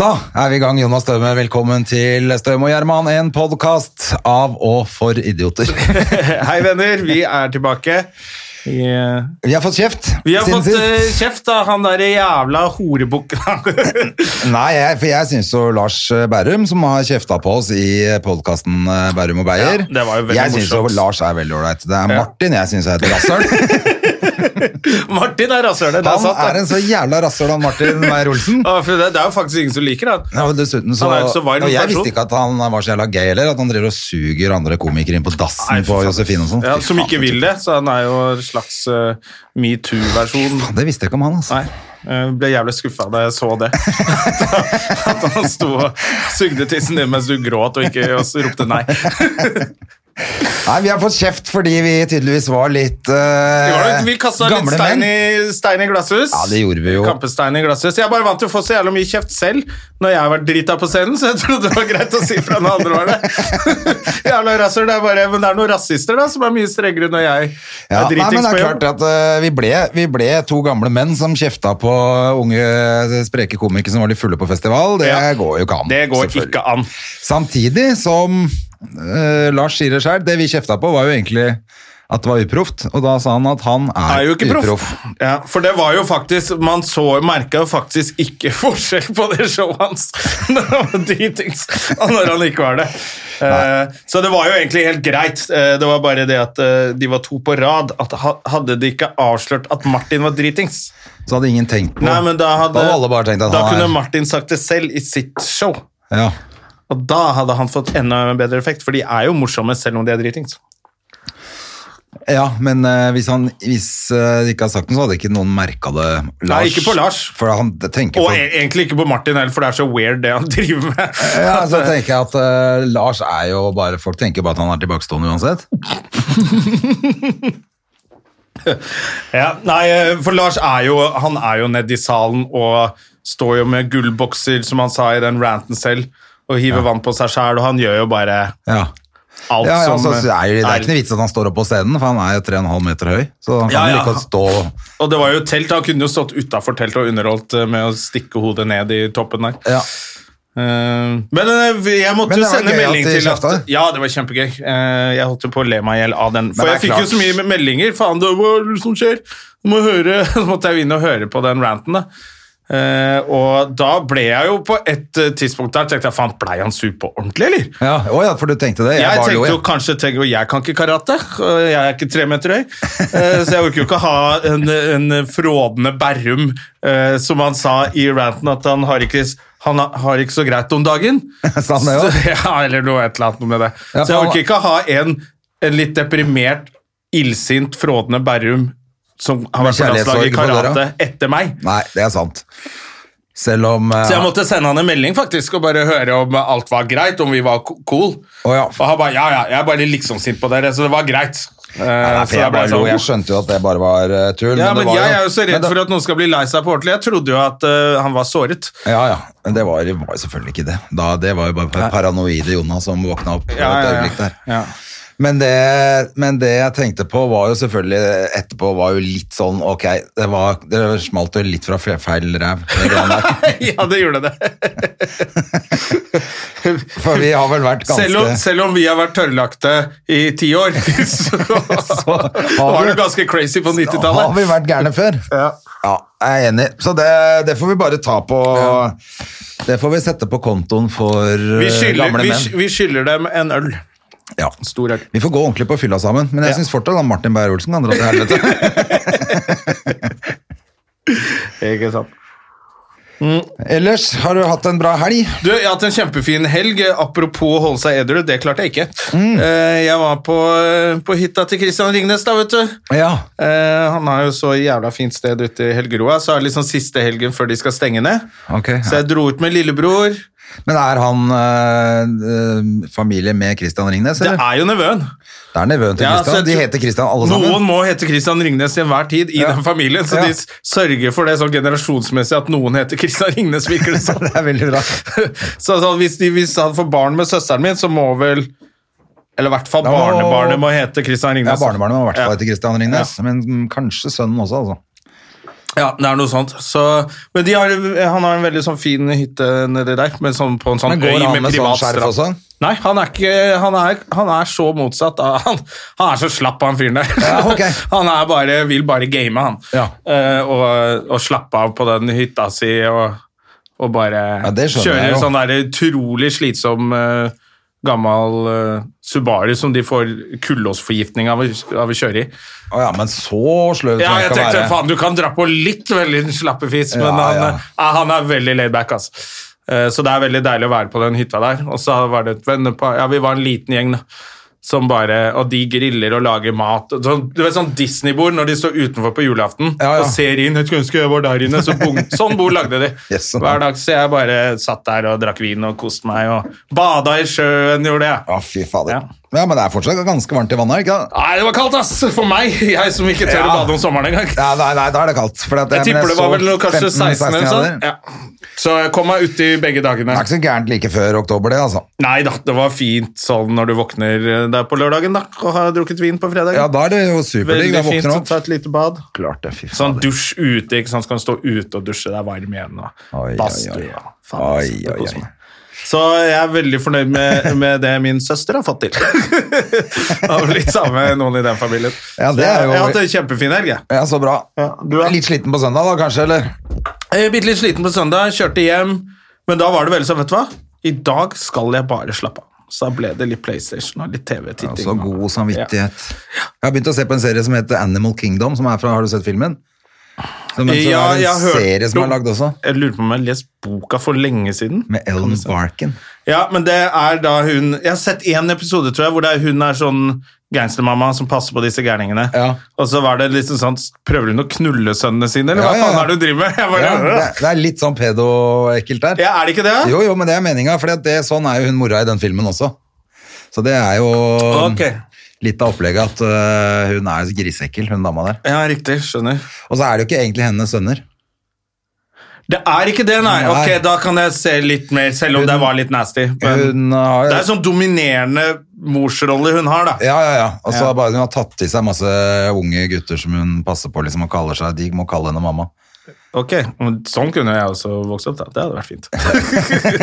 Da er vi i gang, Jonas Støme. Velkommen til Støme og Gjerman, en podkast av og for idioter. Hei, venner. Vi er tilbake. Vi, eh, Vi har fått kjeft vi har fått eh, sist. kjeft av han derre jævla horebukken. Nei, jeg, for jeg syns jo Lars Berrum, som har kjefta på oss i podkasten Berrum og Beyer Ja, det var jo veldig Jeg syns jo. Lars er veldig ålreit. Det er Ja. Martin jeg syns er et rasshøl. Martin er rasshølet. Han sant. er en så jævla rasshøl, han Martin Meyer-Olsen. Det, det er jo faktisk ingen som liker han. Ja, og dessuten så, Han er så varm og jeg visste ikke at han var så jævla gay heller. At han driver og suger andre komikere inn på dassen Nei, på. Josefine og sånn. Ja, som ikke vil det, så han er jo en slags uh, metoo-versjon. Det visste jeg ikke om han, altså. Nei. Jeg ble jævlig skuffa da jeg så det. At han sto og sugde tissen din mens du gråt og ikke og ropte nei. Nei, vi har fått kjeft fordi vi tydeligvis var litt uh, var vi kasta litt stein i, stein i glasshus. Ja, det gjorde vi jo. Kampestein i glasshus. Jeg er bare vant til å få så jævlig mye kjeft selv når jeg har vært drita på scenen, så jeg trodde det var greit å si fra når andre var det. jævla rasser, det er bare, Men det er noen rasister da, som er mye strengere når jeg Ja, er dritings det på er jobb. klart at uh, vi, ble, vi ble to gamle menn som kjefta på unge spreke komikere som var litt fulle på festival. Det Ja. går jo ikke an. Det går ikke an. Samtidig som uh, Lars sier det sjøl, det vi kjefta på, var jo egentlig at det var uproft. Og da sa han at han er, er jo ikke proff. uproff. Ja, for det var jo faktisk Man så merka jo faktisk ikke forskjell på det showet hans dritings, når han ikke var det. Uh, så det var jo egentlig helt greit. Uh, det var bare det at uh, de var to på rad. At Hadde de ikke avslørt at Martin var dritings, Så hadde ingen tenkt på Nei, men da hadde, Da hadde alle bare tenkt da han kunne Martin sagt det selv i sitt show. ja. Og da hadde han fått enda bedre effekt, for de er jo morsomme selv om de er dritings. Ja, men uh, hvis han hvis, uh, ikke hadde sagt noe, så hadde ikke noen merka det. Lars, Nei, ikke på Lars. Han Og for, e egentlig ikke på Martin heller, for det er så weird det han driver med. ja, så tenker jeg at uh, Lars er jo bare Folk tenker bare at han er tilbakestående uansett. Ja, nei, eh, for Lars er jo, han er jo nede i salen og står jo med gullbokser, som han sa i den ranten selv, og hiver vann på seg sjæl, og han gjør jo bare Ja. alt Ja, ja, som altså, det, er, det er er- ikke noe vits at han står opp på scenen, for han er jo 3,5 meter høy. Så han kan jo ja. like stå Og det var jo telt, han kunne jo stått utafor teltet og underholdt eh, med å stikke hodet ned i toppen der. ja. Eh, men eh, jeg måtte Men jo var sende melding til at Ja, det var kjempegøy. Eh, jeg holdt jo på å le meg i hjel av den. For jeg fikk fikk jo så mye meldinger. Faen, det, hva er det som skjer? Du må høre. Så måtte jeg jo inn og høre på den ranten. da. Eh, og da ble jeg jo på et uh, tidspunkt der tenkte jeg, faen, blei han sur på ordentlig, eller? Ja, oh ja, for du tenkte det? Jeg, Jeg, tenkte jo jeg. kanskje tenker, jeg kan ikke karate, og jeg er ikke tre meter høy, Uh, så jeg orker jo ikke ha en, en frådende Berrum, som han sa i ranten, at han har ikke, han har- ikke så greit om dagen. Sa han det? Så- Ja, eller noe et eller annet med det. Ja, så jeg orker ikke ha en, en litt deprimert, illsint, frådende Berrum som har vært på landslaget i karate etter meg. Nei, det er sant. Selv om uh, Så jeg måtte sende han en melding faktisk og bare høre om alt var greit, om vi var cool. Oh, ja. Og han bare ja, ja, jeg er bare liksom sint på dere, så det var greit. Uh, Nei, nei, så jeg, bare sånn, jeg skjønte jo at det bare var uh, tull. ja, men, men jeg er jo så redd det- for at noen skal bli lei seg på ordentlig. Jeg trodde jo at uh, han var såret. Ja, ja. Men det var, var jo selvfølgelig ikke det. Da, det var jo bare paranoide Jonas som våkna opp Ja, ja, ja. Men det, men det jeg tenkte på var jo selvfølgelig etterpå var jo litt sånn Ok, det, var, det smalt jo litt fra feil ræv. ja, det gjorde det. For vi har vel vært ganske Selv om, selv om vi har vært tørrlagte i ti år, så, var det ganske crazy på 90-tallet. Har vi vært gærne før? Ja. Ja, jeg er enig. Så det, det får vi bare ta på Det får vi sette på kontoen for Vi eh, skylder, gamle vi, menn. vi skylder dem en øl. Ja. Stor. Vi får gå ordentlig på fylla sammen, men jeg Ja. synes fortsatt at Martin Beyer-Olsen kan dra til helvete. Ikke sant. Ellers, har du hatt en bra helg? Du, Jeg har hatt en kjempefin helg. Apropos å holde seg edru, det klarte jeg ikke. Mm. Eh, Jeg var på, på hytta til Christian Ringnes, da, vet du. Ja. Eh, Han har jo så jævla fint sted ute i Helgeroa, så er det liksom siste helgen før de skal stenge ned. Ok. Så jeg dro ut med lillebror. Men er han øh, familie med Christian Ringnes, Eller? Det er jo nevøen. Det er nevøen til Christian. Ja, De heter Christian alle sammen. Noen må hete Christian Ringnes til enhver tid i Ja. den familien, så Ja. de sørger for det sånn generasjonsmessig at noen heter Christian Ringnes, virker det som. Det er veldig bra. så så hvis, de, hvis han får barn med søsteren min, så må vel Eller i hvert fall barnebarnet må hete Christian Ja, barnebarnet må i hvert fall hete Christian Ringnes, men kanskje sønnen også, altså. Ja, det er noe sånt. Så, men har, han har en veldig sånn fin hytte nedi der, Men, sånn, på en sånn Men går øy han med sånn privat skjerf strand. også? Nei, han er, ikke, han, er, han er så motsatt. Han, han er så slapp, han fyren der. Ja, okay. han bare, vil bare game, han. Ja. Uh, og, og slappe av på den hytta si og, og bare Ja, kjøre sånn der utrolig slitsom eh, gammel uh, Subaru som de får kullåsforgiftning av, av å kjøre i. Å ja, men så sløv Ja, jeg tenkte faen, du kan dra på litt veldig slappefis, men Ja, han, ja. eh, han er veldig laid back, altså. Uh, Så det er veldig deilig å være på den hytta der. Og så var det et vennepar Ja, vi var en liten gjeng, da. Som bare, og de griller og lager mat. Sånn, du vet sånn Disney-bord når de står utenfor på julaften Ja, ja. og ser inn. Jeg skulle ønske jeg var der inne. Så bong, sånn bord lagde de. Yes, sånn. Hver dag så jeg bare satt der og drakk vin og koste meg og bada i sjøen, gjorde jeg. Å, fy fader. Ja. Ja. men det er fortsatt ganske varmt i vannet, ikke det? Nei, det var kaldt, ass! For meg! Jeg som ikke tør å Ja. bade om sommeren engang. Ja, nei, nei, da er det kaldt. For at, Jeg men tipper det var vel noe, kanskje 15, 16 eller sånn. sånt. Ja. Så jeg kom meg uti begge dagene. Det er ikke så gærent like før oktober, det, altså. Nei da, det var fint sånn når du våkner der på lørdagen da, og har drukket vin på fredag. Ja, da er det jo superdigg. Veldig fint å ta et lite bad. Klart det, fy faen. Sånn dusj ute, ikke sant? Så kan du stå ute og dusje, det er varm igjen. Og Oi, oi, badstue. oi. faen, Oi, altså, oi, oi. Så jeg er veldig fornøyd med, med det min søster har fått til. Av litt sammen med noen i den familien. Ja, det er jo- jeg har hatt en kjempefin helg. jeg. Ja, så bra. du er- Litt sliten på søndag da, kanskje, eller? Jeg bitte litt sliten på søndag, kjørte hjem, men da var det veldig sånn, vet du hva? I dag skal jeg bare slappe av. Så da ble det litt PlayStation og litt TV-titting. så god samvittighet. Jeg har begynt å se på en serie som heter Animal Kingdom, som er fra, har du sett filmen? Som en, Ja, er jeg hørt serie som er lagd også, Jeg lurer på om jeg har lest boka for lenge siden. med Ellen Barkin. Ja, men det er da hun Jeg har sett én episode, tror jeg, hvor er, hun er sånn gangstermamma som passer på disse gærningene. Ja. Og så var det liksom sånn Prøver hun å knulle sønnene sine, eller Ja, hva faen er det du driver med? Bare, Ja, det, det er litt sånn pedo-ekkelt der. ja, er det ikke det? Jo, jo, men det er meninga, for det, sånn er jo hun mora i den filmen også. Så det er jo Ok. Litt av opplegget at øh, hun er grisekkel, hun dama der. Ja, riktig. Skjønner. Og så er det jo ikke egentlig hennes sønner. Det er ikke det, nei. Ok, Da kan jeg se litt mer, selv om Hun- det var litt nasty. Men har det er en sånn dominerende morsrolle hun har, da. Ja, ja, ja. Og så Ja. bare hun har tatt til seg masse unge gutter som hun passer på, liksom, og kaller seg De må kalle henne mamma. Ok, Sånn kunne jeg også vokst opp. da. Det hadde vært fint.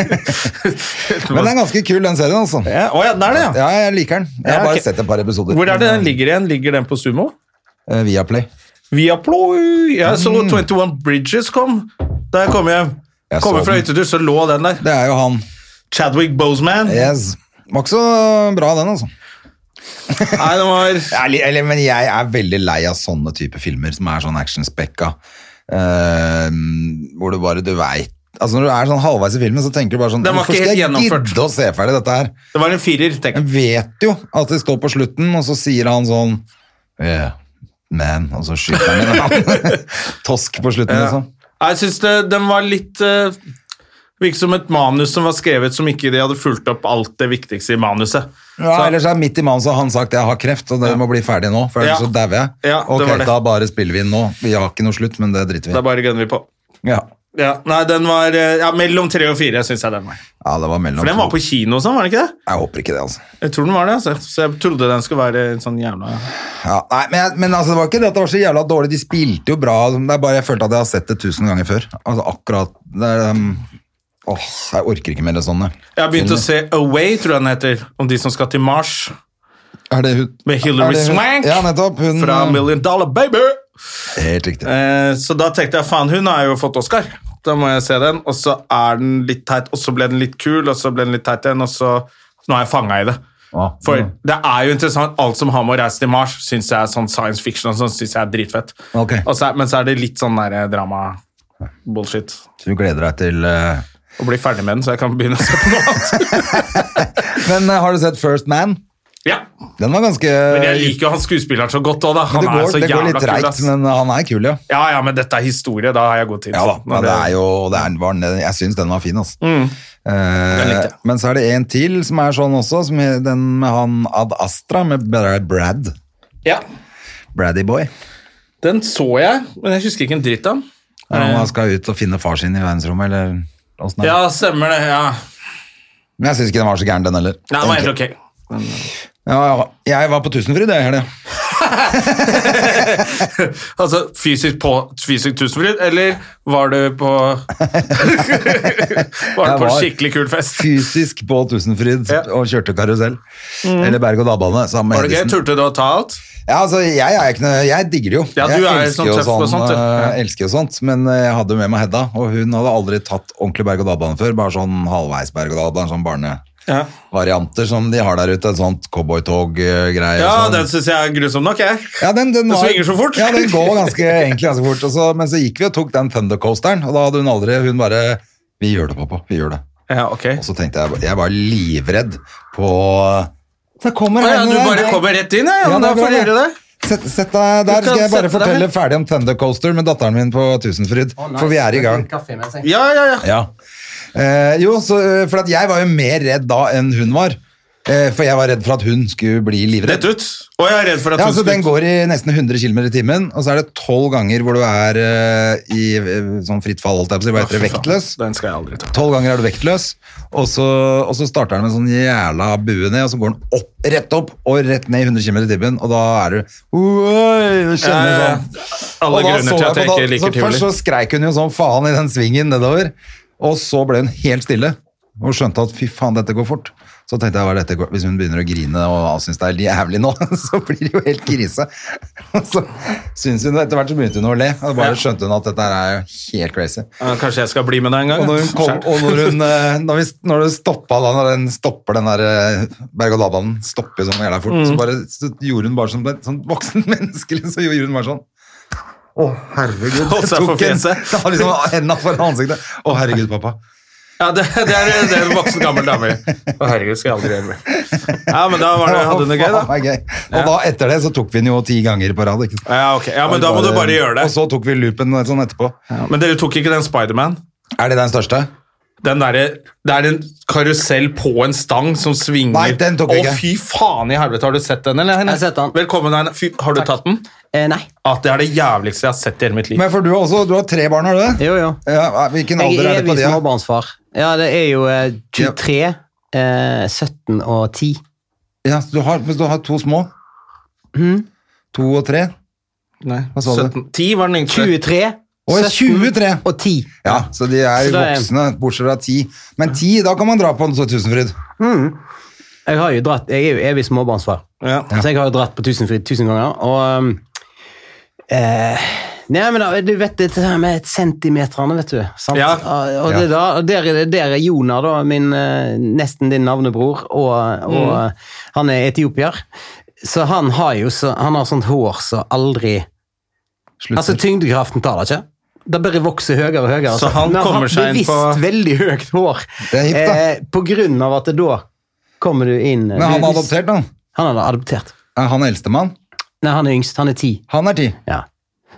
Men den er ganske kul, den serien, altså. ja, å, ja, det er det, ja. Ja, jeg liker den. Jeg har Ja, bare ok. sett et par episoder. Hvor er det den ligger igjen? Ligger den på Sumo? Uh, Viaplay. Viaplay! Jeg så 21 Bridges kom da jeg kom hjem. Jeg Kommer fra den. hyttetur, så lå den der. Det er jo han. Chadwick Boseman. Yes. Var ikke så bra, den, altså. Nei, den var er eller, men jeg er veldig lei av sånne type filmer som er sånn actionspekka. Eh, hvor du bare, du veit Altså Når du er sånn halvveis i filmen, så tenker du bare sånn Hvorfor skal jeg gidde å se ferdig dette her? Det var en firer, tenk. Jeg. vet jo at det står på slutten, og så sier han sånn Yeah, man, og så skyter han en. Tosk på slutten, Ja. liksom. Jeg syns den var litt uh, Virket som et manus som var skrevet som ikke de hadde fulgt opp alt det viktigste i manuset. Ja, Så- ellers er midt i manuset han sagt jeg har kreft, og det må bli ferdig nå, for ellers Ja. så dauer jeg. Ja, ok, da bare spiller vi inn nå. Vi har ikke noe slutt, men det driter vi Da bare gønner vi på. Ja. Ja, nei, den var eh, ja, Mellom tre og fire, syns jeg den var. ja, det var mellom For den var på kino og sånn, var den ikke det? Jeg håper ikke det, altså. Jeg tror den var det, altså. Så jeg trodde den skulle være en sånn jævla Ja, nei, men, jeg, men altså, det var ikke det at det var så jævla dårlig. De spilte jo bra. Det er bare jeg følte at jeg har sett det tusen ganger før. Altså akkurat det er, um, Åh, jeg orker ikke mer sånne. Jeg har begynt å se Away, tror jeg den heter, om de som skal til Mars. Er det hun Med Hilary Swank Ja, nettopp. Hun, fra uh, Million Dollar Baby. Helt riktig. Eh, så da tenkte jeg faen, hun har jo fått Oscar. Da må jeg se den. Og så er den litt teit, og så ble den litt kul, og så ble den litt teit igjen, og så Nå er jeg fanga i det. Ah, For det er jo interessant. Alt som har med å reise til Mars, syns jeg er sånn science fiction og sånn, synes jeg er dritfett. Okay. Og så men så er det litt sånn der drama-bullshit. Så du gleder deg til uh, Å bli ferdig med den, så jeg kan begynne å se på noe annet. Men uh, har du sett First Man? Ja, Den var ganske men jeg liker jo han skuespilleren så godt òg, da. Han det går, er så det går litt kul, treigt, men han er kul, ja. Ja, ja, men dette er historie, da har jeg god tid. Ja da, men det er jo det er, var, Jeg syns den var fin, altså. Den Eh, men så er det en til som er sånn også, som er den med han Ad Astra, med Brad. Ja, Braddy Boy. den så jeg, men jeg husker ikke en dritt av den. Han skal ut og finne far sin i verdensrommet, eller er? Ja, stemmer det. ja. Men jeg syns ikke den var så gæren, den heller. Nei, den var helt ok. Ja, ja. Jeg var på Tusenfryd jeg i helga. Altså fysisk på fysisk tusenfryd, eller var du på Var du på var- skikkelig kul fest? Fysisk på Tusenfryd Ja. og kjørte karusell. Eller berg-og-dal-bane sammen med gøy? Hedisen. Turte du å ta alt? Ja, altså, jeg, er ikke noe, jeg digger det jo. Ja, jeg er elsker sånn på sånt, eh, Ja. elsker jo sånt, men eh, jeg hadde med meg Hedda, og hun hadde aldri tatt ordentlig berg-og-dal-bane før. Bare sånn halvveis berg-og-dal-bane, sånn barnevarianter Ja, som de har der ute. Et sånt cowboytog-greie. ja sånn. den syns jeg er grusom nok, jeg. Ja, den, den Den var- svinger så fort. Ja, den går ganske, egentlig ganske fort. Så, men så gikk vi og tok den Thunder Coasteren, og da hadde hun aldri Hun bare Vi gjør det, pappa. Vi gjør det. Ja, ok. Og så tenkte jeg Jeg var livredd på Så kommer ah, ja, henne du der. bare kommer rett inn, ja? da får du gjøre det. Sett, sett deg der, skal jeg bare fortelle ferdig om Thunder Coaster med datteren min på Tusenfryd. For vi er i gang. Ja, ja, ja. Ja. Eh, jo, så, eh, for at jeg var jo mer redd da enn hun var. Eh, for jeg var redd for at hun skulle bli livredd. Rett ut. Og jeg er redd for at Ja, hun så Den går i nesten 100 km i timen, og så er det tolv ganger hvor du er eh, i eh, sånn fritt fall, holdt jeg på å si. Hva heter det? Vektløs. Den skal jeg aldri ta. Tolv ganger er du vektløs, og så, og så starter den med en sånn jævla bue ned, og så går den opp, rett opp og rett ned i 100 km i timen, og da er du Oi, du kjenner sånn. Alle grunner til at jeg ikke liker tivoli. Først så skreik hun jo sånn faen i den svingen nedover, og så ble hun helt stille. Og skjønte at fy faen, dette går fort. Så tenkte jeg, hva dette går? hvis hun begynner å grine og syns det er jævlig nå, så blir det jo helt krise. Og så syns hun, etter hvert så begynte hun å le, og bare skjønte hun at dette er jo helt crazy. Kanskje jeg skal bli med deg en gang? Og når, hun kom, og når, hun, eh, når, vi, når det stoppa da, når den stopper den der eh, berg-og-dal-banen, stopper sånn jævla fort, Mm. så, bare, så gjorde hun bare som et sånn voksen menneske, så gjorde hun bare sånn. Å, herregud. Holdt seg for fjeset. Ja, liksom hendene foran ansiktet. Å, herregud, pappa. Ja, det, det, er, det er en voksen, gammel dame. Å, herregud, skal jeg aldri gjøre mer. Ja, men da var det, hadde hun det gøy, da. faen, det er gøy. Og da, etter det, så tok vi den jo ti ganger på rad. Ikke? sant? Ja, ok. Ja, men da må du bare gjøre det. Og så tok vi loopen sånn etterpå. Men dere tok ikke den Spiderman? Er det den største? Den derre Det er en karusell på en stang som svinger Nei, den tok jeg Å, ikke. fy faen i helvete, har du sett den, eller? Jeg har sett den. Velkommen, Einar. Fy, har du tatt den? Eh, nei. At det er det jævligste jeg har sett i hele mitt liv. Men for du har også, du har tre barn, har du det? Jo, jo. Ja, hvilken Jeg alder er er det på de? da? småbarnsfar. Ja, det er jo eh, 23, eh, 17 og 10. Ja, så du har, hvis du har to små. Mhm. To og tre. Nei, Hva sa du? 17. 10 var den yngste. 23, Å, 23. og 10. Ja, så de er Så er- voksne, bortsett fra 10. Men 10, da kan man dra på en Tusenfryd. Jeg, har jo dratt, jeg er jo evig småbarnsfar, Ja. så jeg har jo dratt på Tusenfryd tusen ganger. Og um, eh, Nei, men da, du vet det med centimeterne, vet du. Sant? Ja. Og det da, og der, er- der er Jonar, da, min, eh, nesten din navnebror, og, og mm. han er etiopier. Så han har jo så, han har sånt hår som aldri Slutter. Altså, tyngdekraften tar det ikke. Det bare vokser høyere og høyere. Så han Men kommer seg inn bevisst veldig høyt hår. Det er hipt, da. Eh, på grunn av at det da kommer du inn Men han er adoptert, da. Han er adoptert. Er han eldstemann? Nei, han er yngst. Han er ti. Han er ti. Ja.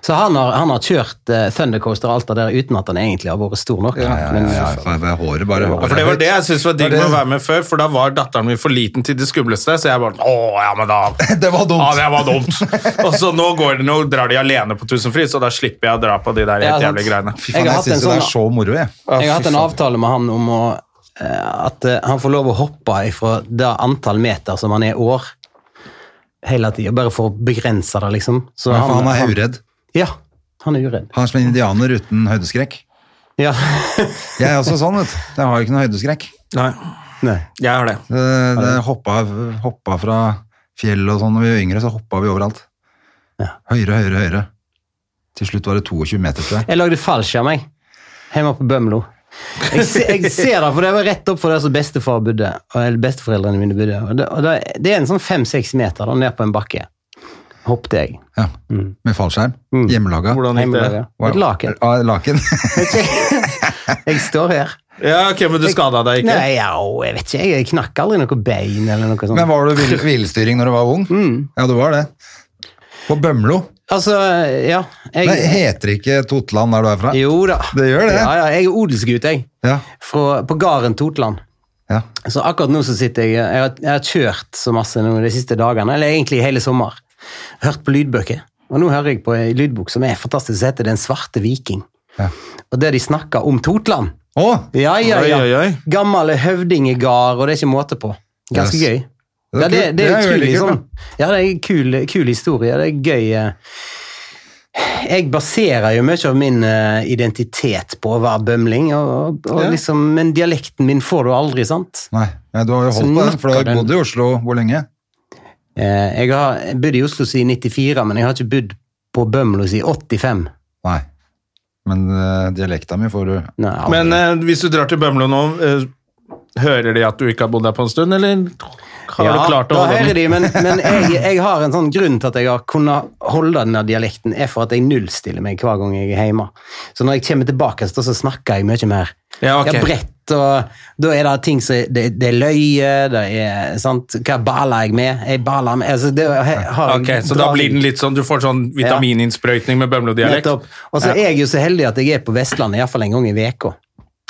Så han har, han har kjørt uh, Thundercoaster og alt det der uten at han egentlig har vært stor nok. Ja, ja, Men, ja, ja, for det er håret bare Ja, håret for Det var det jeg syntes var digg med å være med før, for da var datteren min for liten til det skumleste. Så jeg bare Å, ja, men da Det var dumt. Ja, det var dumt. Og så nå, går det, nå drar de alene på Tusenfryd, så da slipper jeg å dra på de der helt jævlige greiene. Fy faen, jeg, jeg syns sånn, det er sånn- så moro, jeg. jeg har hatt en avtale med han om å, eh, at eh, han får lov å hoppe ifra det antall meter som han er år, hele tida. Bare for å begrense det, liksom. Så Ja, for han er uredd. Ja, han er uredd. Han er som en indianer uten høydeskrekk. Ja. Jeg er også sånn, vet du. Jeg har jo ikke noe høydeskrekk. Nei, Nei. jeg har det. Det, det hoppa, hoppa fra fjell og sånn. Når vi var yngre, så hoppa vi overalt. Ja. Høyere, høyere, høyere. Til slutt var det 22 meter, til. jeg. Lagde fallskjerm, jeg. Hjemme på Bømlo. Jeg, se, jeg ser det, for det var rett opp for der som bestefar bodde. Eller besteforeldrene mine bodde. Og det, og det, det er en sånn fem-seks meter da, ned på en bakke. Hoppet jeg. Ja. Med fallskjerm. Hjemmelaga. Hvordan gikk det? Et laken. Ja, laken. Jeg står her. Ja, ok, Men du skada deg ikke? Nei, ja, jeg vet ikke, jeg knakk aldri noe bein eller noe sånt. Men var du hvilestyring når du var ung? Ja, du var det. På Bømlo. Altså, ja. Jeg, Nei, heter ikke Totland der du er fra? jo da. Det gjør det. Ja, ja, jeg er odelsgutt, jeg. Ja. Fra, på gården Totland. ja. Så akkurat nå så sitter jeg Jeg har, jeg har kjørt så masse nå de siste dagene, eller egentlig hele sommer. Hørt på lydbøker. Og nå hører jeg på en lydbok som er fantastisk, som heter Den svarte viking. Ja. Og der de snakker om Totland. Oh. Ja, ja, ja. oi, oi. Gamle høvdingegard, og det er ikke måte på. Ganske Yes. gøy. Det er Ja, det, det er utrolig sånn. Ja, det er en kul, kul historie. Det er gøy. eh. Jeg baserer jo mye av min eh, identitet på å være bømling, og, og Ja. liksom, men dialekten min får du aldri, sant? Nei, ja, du har jo holdt på den, for du har bodd i Oslo hvor lenge? Eh, Jeg har bodd i Oslo siden 94, men jeg har ikke bodd på Bømlo siden 85. Nei. Men uh, dialekta mi får du Nei. Men uh, hvis du drar til Bømlo nå, uh, hører de at du ikke har bodd der på en stund, eller har ja, du klart å holde den? de, men, men jeg, jeg har en sånn grunn til at jeg har kunnet holde denne dialekten, er for at jeg nullstiller meg hver gang jeg er hjemme. Så når jeg kommer tilbake, så så snakker jeg mye mer. Ja, okay. Jeg er bredt, og da er det ting som Det, det er løye, det er sant Hva baler jeg med? Jeg baler med altså, det, har jeg okay, Så da blir den litt sånn, du får sånn vitamininnsprøytning med Bømlo-dialekt? Og så er jeg jo så heldig at jeg er på Vestlandet iallfall en gang i veka.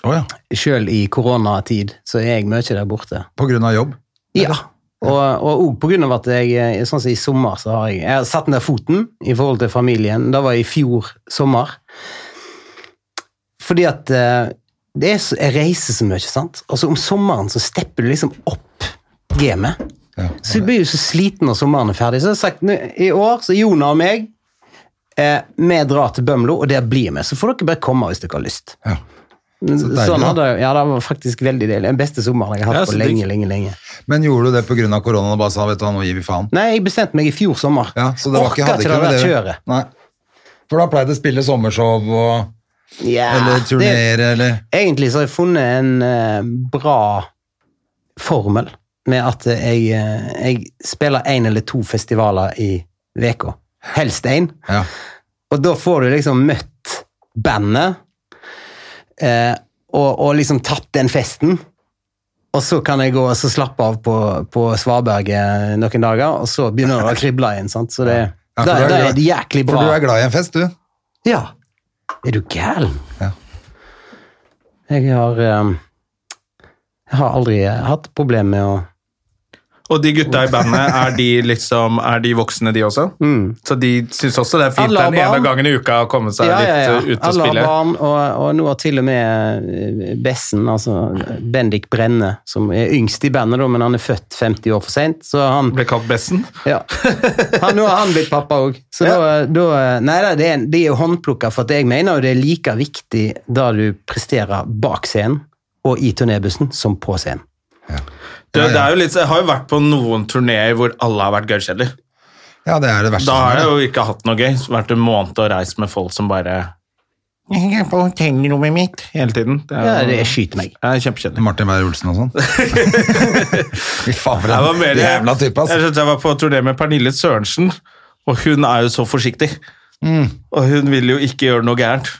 Oh, ja. Sjøl i koronatid så er jeg mye der borte. På grunn av jobb? Ja. Og og også på grunn av at jeg, eh, sånn som i sommer, så har jeg, jeg har satt ned foten i forhold til familien. Det var i fjor sommer. Fordi at eh, det er jeg reiser så mye, sant. Og så om sommeren så stepper du liksom opp gamet. Ja. Så du blir jo så sliten når sommeren er ferdig. Så jeg har sagt i år, så Jona og meg, eh, vi drar til Bømlo, og der blir vi. Så får dere bare komme hvis dere har lyst. Ja. Så sånn hadde, ja, det var faktisk veldig deilig. Den beste sommeren jeg har hatt ja, på lenge, lenge, lenge. Men gjorde du det på grunn av korona og bare sa vet du hva, nå gir vi faen? Nei, jeg bestemte meg i fjor sommer. Ja, så det var ikke, det der kjøret. Nei. For da pleide å spille sommershow og Ja, Eller turnere, eller Egentlig så har jeg funnet en uh, bra formel med at jeg, uh, jeg spiller én eller to festivaler i uka. Helst én. Ja. Og da får du liksom møtt bandet, eh, og, og liksom tatt den festen. Og så kan jeg gå og slappe av på, på Svaberget noen dager, og så begynner det å krible igjen. sant? Så det, Ja, da, er da er det jæklig bra. For du er glad i en fest, du? Ja. Er du gæren? Ja. Jeg har eh, Jeg har aldri hatt problemer med å Og de gutta i bandet, er de liksom, er de voksne de også? mm. Så de syns også det er fint den ene gangen i uka å komme seg Ja, ja, ja. litt uh, ut og spille? barn, og, og nå har til og med eh, Bessen, altså Bendik Brenne, som er yngst i bandet, men han er født 50 år for seint, så han Ble kalt Bessen? Ja. Han, nå har han blitt pappa òg. Så da, da Nei da, det er, det er jo håndplukka, for at jeg mener jo det er like viktig da du presterer bak scenen og i turnébussen som på scenen. Ja, ja. det er jo litt, jeg har jo vært på noen turneer hvor alle har vært gørrkjedelige. Ja, det er det verste Da har jeg er. jo ikke hatt noe gøy. Vært en måned og reist med folk som bare Jeg er på hotellrommet mitt hele tiden. Det Ja, er, det skyter meg. det er kjempekjedelig. Martin Beyer-Olsen og sånn. Fy faen, for en mer- jævla type, Jeg, altså. skjønte jeg var på turné med Pernille Sørensen, og hun er jo så forsiktig. Mm. Og hun vil jo ikke gjøre noe gærent.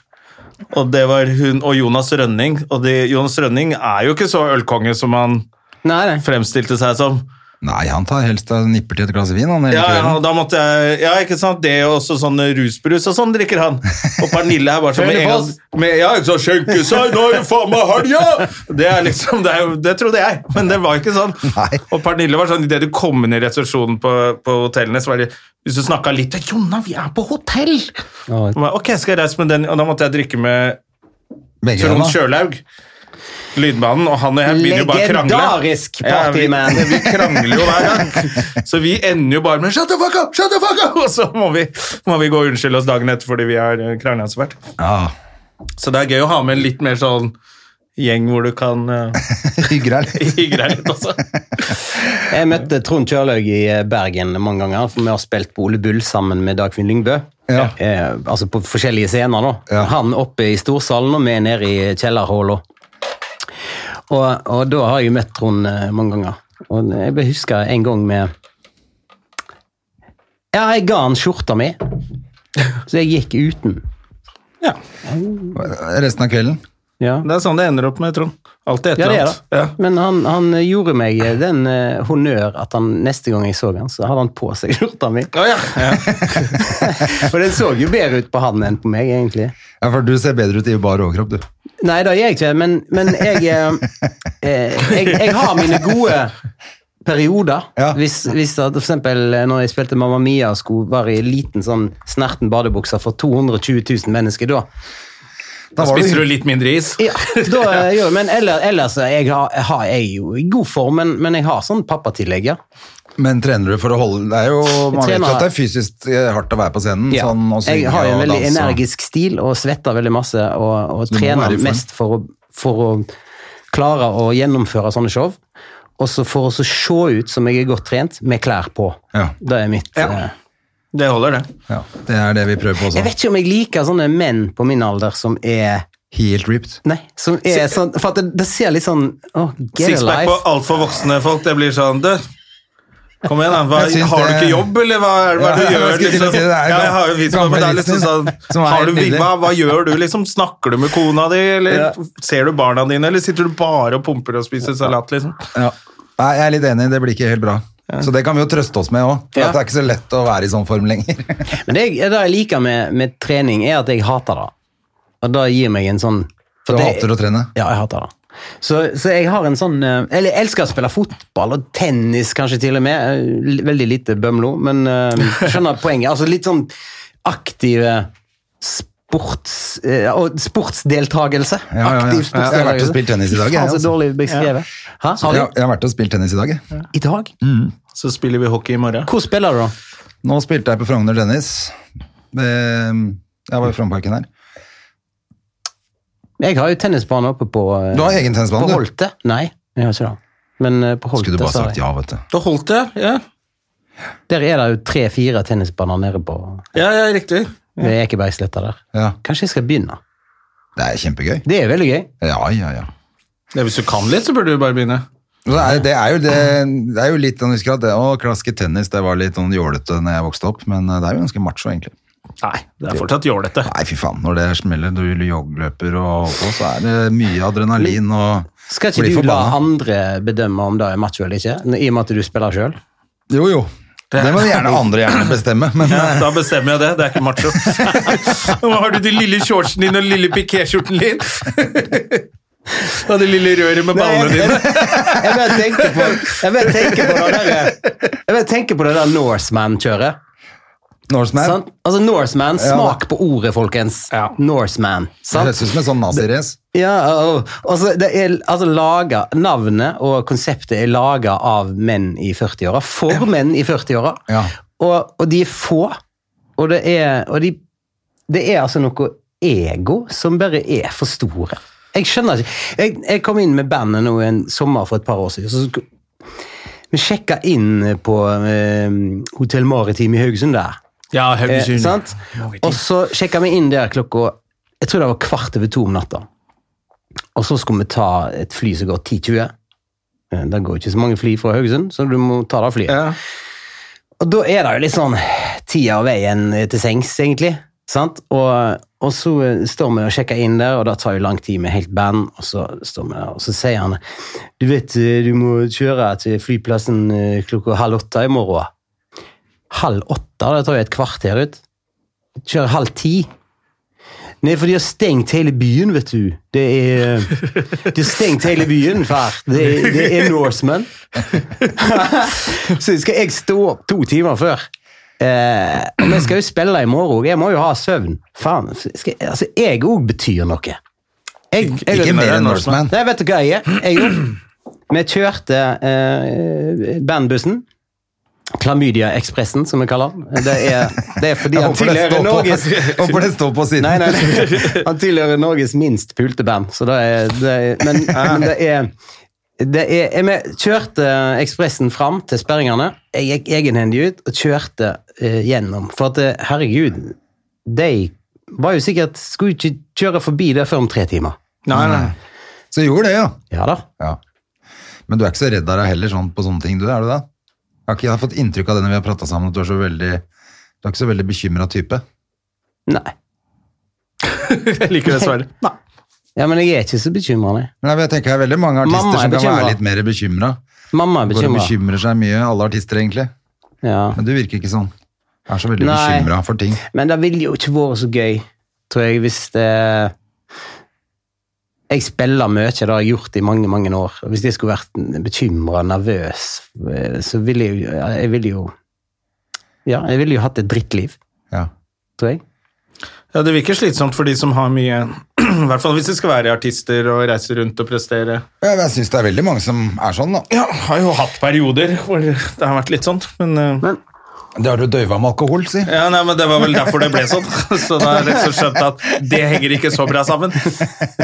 Og det var hun og Jonas Rønning. Og det, Jonas Rønning er jo ikke så ølkonge som han Nei, nei. fremstilte seg som. Nei, han tar helst og nipper til et glass vin, han hele Ja, ja, da måtte jeg, ja, ikke sant, det og også sånn rusbrus og sånn drikker han. Og Pernille er bare sånn med en gang med, Ja, ikke sånn skjenke seg, nå er det faen meg helga! Det er liksom, det, er, det trodde jeg, men det var ikke sånn. Nei. Og Pernille var sånn, idet du kom inn i resepsjonen på, på hotellene, så var det Hvis du snakka litt Jonna, vi er på hotell! Og jeg, ok, skal jeg reise med den? Og da måtte jeg drikke med Trond da. Lydmannen, og han og jeg begynner jo bare å krangle. Legendarisk partyman. Ja, vi, vi krangler jo hver gang. Så vi ender jo bare med 'shut the fuck up', shut the fuck up! Og så må vi, må vi gå og unnskylde oss dagen etter fordi vi har krangla så fælt. Ah. Så det er gøy å ha med en litt mer sånn gjeng hvor du kan uh, deg litt. hygge deg litt også. Jeg møtte Trond Kjørlaug i eh, Bergen mange ganger, for vi har spilt Ole Bull sammen med Dagfinn Lyngbø. Ja. Eh, altså på forskjellige scener. da. Ja. Han oppe i storsalen og vi nede i kjellerhåla. Og, og da har jeg møtt Trond eh, mange ganger. Og jeg husker en gang med Ja, jeg ga han skjorta mi, så jeg gikk uten. Ja. Resten av kvelden. Ja. Det er sånn det ender opp med, Trond. Alltid et Ja, eller er annet. det. Ja. Men han, han gjorde meg den uh, honnør at han neste gang jeg så han, så hadde han på seg skjorta mi. Oh, ja. Ja. Og den så jo bedre ut på han enn på meg, egentlig. Ja, for du ser bedre ut i bar overkropp, du. Nei, det gjør jeg ikke, men, men jeg, eh, eh, jeg Jeg har mine gode perioder. Ja. Hvis, hvis det, for eksempel eh, når jeg spilte Mamma Mia og skulle være i liten sånn snerten badebukse for 220 000 mennesker, da Da da spiser du litt mindre is. ja, da jo, men ellers, ellers eh, jeg har, jeg har, jeg er jo i god form, men, men jeg har sånn pappatillegg, ja. Men trener du for å holde Det er jo, Man vet at det er fysisk eh, hardt å være på scenen. Ja. Sånn, jeg har jo en veldig danse og- energisk stil og svetter veldig masse og, og trener mest for å, for å klare å gjennomføre sånne show. Og så for å se ut som jeg er godt trent med klær på. Ja. Det er mitt Ja. eh, Det holder, det. Ja, det er det vi prøver på Jeg vet ikke om jeg liker sånne menn på min alder som er Helt ripped. Nei, som er sånn For at det, det ser litt sånn oh, Sixpack på altfor voksne folk, det blir sånn det. Kom igjen, da. Hva, har du ikke jobb, eller hva hva Ja, du gjør? du? Liksom? si det, det Ja, jeg har jo vist meg, men det er liksom sånn har du, hva, hva gjør du, liksom? Snakker du med kona di, eller Ja. ser du barna dine, eller sitter du bare og pumper og spiser salat, liksom? Ja. Nei, jeg er litt enig, det blir ikke helt bra. Så det kan vi jo trøste oss med òg, det er ikke så lett å være i sånn form lenger. Men det, jeg- det jeg liker med, med trening, er at jeg hater det. Og det gir meg en sånn Du det- hater å trene. Ja, jeg hater det. Så, så jeg har en sånn eh, Eller jeg elsker å spille fotball og tennis, kanskje til og med. Eh, Veldig lite bømlo, men eh, skjønner poenget. Altså litt sånn aktive sports... eh, og sportsdeltagelse. Ja, ja, ja. Aktiv Jeg har vært og spilt tennis i dag, jeg, altså. dårlig beskrevet. Hæ? Har du? jeg har vært og spilt tennis i dag. jeg. I dag? Så spiller vi hockey i morgen. Hvor spiller du, da? Nå spilte jeg på Frogner Tennis. Jeg var i Frognerparken her. Jeg har jo tennisbane oppe på eh, Du har egen tennisbane, På du? Holte. Nei, jeg har ikke det. Men eh, på Holte Skulle du bare så har sagt jeg- ja, vet du. Da holdt det, ja. Der er det jo tre-fire tennisbaner nede på Ja, ja, riktig. ved Ekebergsletta der. Ja, Kanskje jeg skal begynne? Det er kjempegøy. Det er veldig gøy. Ja, ja, ja. Ja, hvis du kan litt, så burde du bare begynne. Det er, det er jo det, det er jo litt sånn, husker at det, å, klaske tennis, det var litt sånn jålete når jeg vokste opp, men eh, det er jo ganske macho egentlig. Nei, det er fortsatt jålete. Nei, fy faen, når det smeller, du joggløper og på, så er det mye adrenalin og Skal ikke du la andre bedømme om det er macho eller ikke, i og med at du spiller sjøl? Jo, jo. Det må gjerne andre gjerne bestemme, men Ja, da bestemmer jeg det. Det er ikke macho. Nå har du de lille shortsene dine og den lille pikéskjorten din. Og det lille røret med ballene dine. Jeg bare tenker på, jeg bare tenker på det der, jeg bare tenker på det der Norseman-kjøret. Norseman Sånn? Altså Norseman, Ja. smak på ordet, folkens. Ja. Norseman. Det Sant? høres ut som en sånn nazirace. Ja, og, altså, det er, altså laget, Navnet og konseptet er laga av menn i 40-åra, for menn i 40-åra. Ja. Og, og de er få, og det er, og de, det er altså noe ego som bare er for store. Jeg skjønner ikke. Jeg, jeg kom inn med bandet nå en sommer for et par år siden. så vi sjekka inn på eh, Hotell Maritim i Haugesund der. Ja, Haugesund. Eh, Og så sjekka vi inn der klokka Jeg tror det var kvart over to om natta. Og så skulle vi ta et fly som går 10.20. Eh, Det går ikke så mange fly fra Haugesund, så du må ta det flyet. Ja. Og da er det jo litt sånn tida og veien til sengs, egentlig. Sant? Og, og så eh, står vi og sjekker inn der, og det tar jo lang tid med helt band. Og så står vi der, og så sier han Du vet, eh, du må kjøre til flyplassen klokka halv åtte i morgen. Halv åtte? Det tar jo et kvarter ut. Kjører halv ti. Nei, for de har stengt hele byen, vet du. Det er De har stengt hele byen, far. Det er, det er Norseman. Så skal jeg stå opp to timer før. Eh, og vi skal jo spille i morgen. Jeg må jo ha søvn. Faen, skal, jeg- altså, jeg òg betyr noe. Jeg, jeg, Ikke mer enn Norseman. Nei, vet du hva jeg er? Jeg òg. Vi kjørte eh, bandbussen. Klamydia-ekspressen, som vi kaller den. Det er, det er fordi han tilhører Norges håper det står på siden. Nei, nei, nei. Han tilhører Norges minst pulte band, så det er, det er Men, men det er det er, vi kjørte Ekspressen fram til sperringene. Jeg gikk egenhendig ut og kjørte uh, gjennom. For at, eh, herregud, de var jo sikkert Skulle ikke kjøre forbi der før om tre timer. Nei, nei. Så gjorde det, ja. Ja da. ja. Men du er ikke så redd av deg heller sånn på sånne ting, du, er du det? Jeg har, ikke, jeg fått inntrykk av det når vi har prata sammen, at du er så veldig Du er ikke så veldig bekymra type. Nei. Jeg liker det svaret. Nei. Ja, men jeg er ikke så bekymra, nei. Men jeg tenker det er veldig mange artister er som kan bekymret. være litt mer bekymra. Mamma er bekymra. bekymrer seg mye, alle artister egentlig. Ja. Men du virker ikke sånn. Jeg er så veldig Nei. bekymra for ting. Men det ville jo ikke vært så gøy, tror jeg, hvis det Jeg spiller mye, det har jeg gjort i mange, mange år. Hvis jeg skulle vært bekymra, nervøs, eh, så ville jeg Jeg ville jo Ja, jeg ville jo hatt et drittliv, Ja. tror jeg. Ja, Det virker slitsomt for de som har mye I hvert fall hvis de skal være artister og reise rundt og prestere. Ja, Jeg syns det er veldig mange som er sånn, da. Ja, har jo hatt perioder hvor det har vært litt sånn, men eh, Det har du døyva med alkohol, si. ja, nei, men Det var vel derfor det ble sånn. Så da har jeg liksom skjønt at det henger ikke så bra sammen.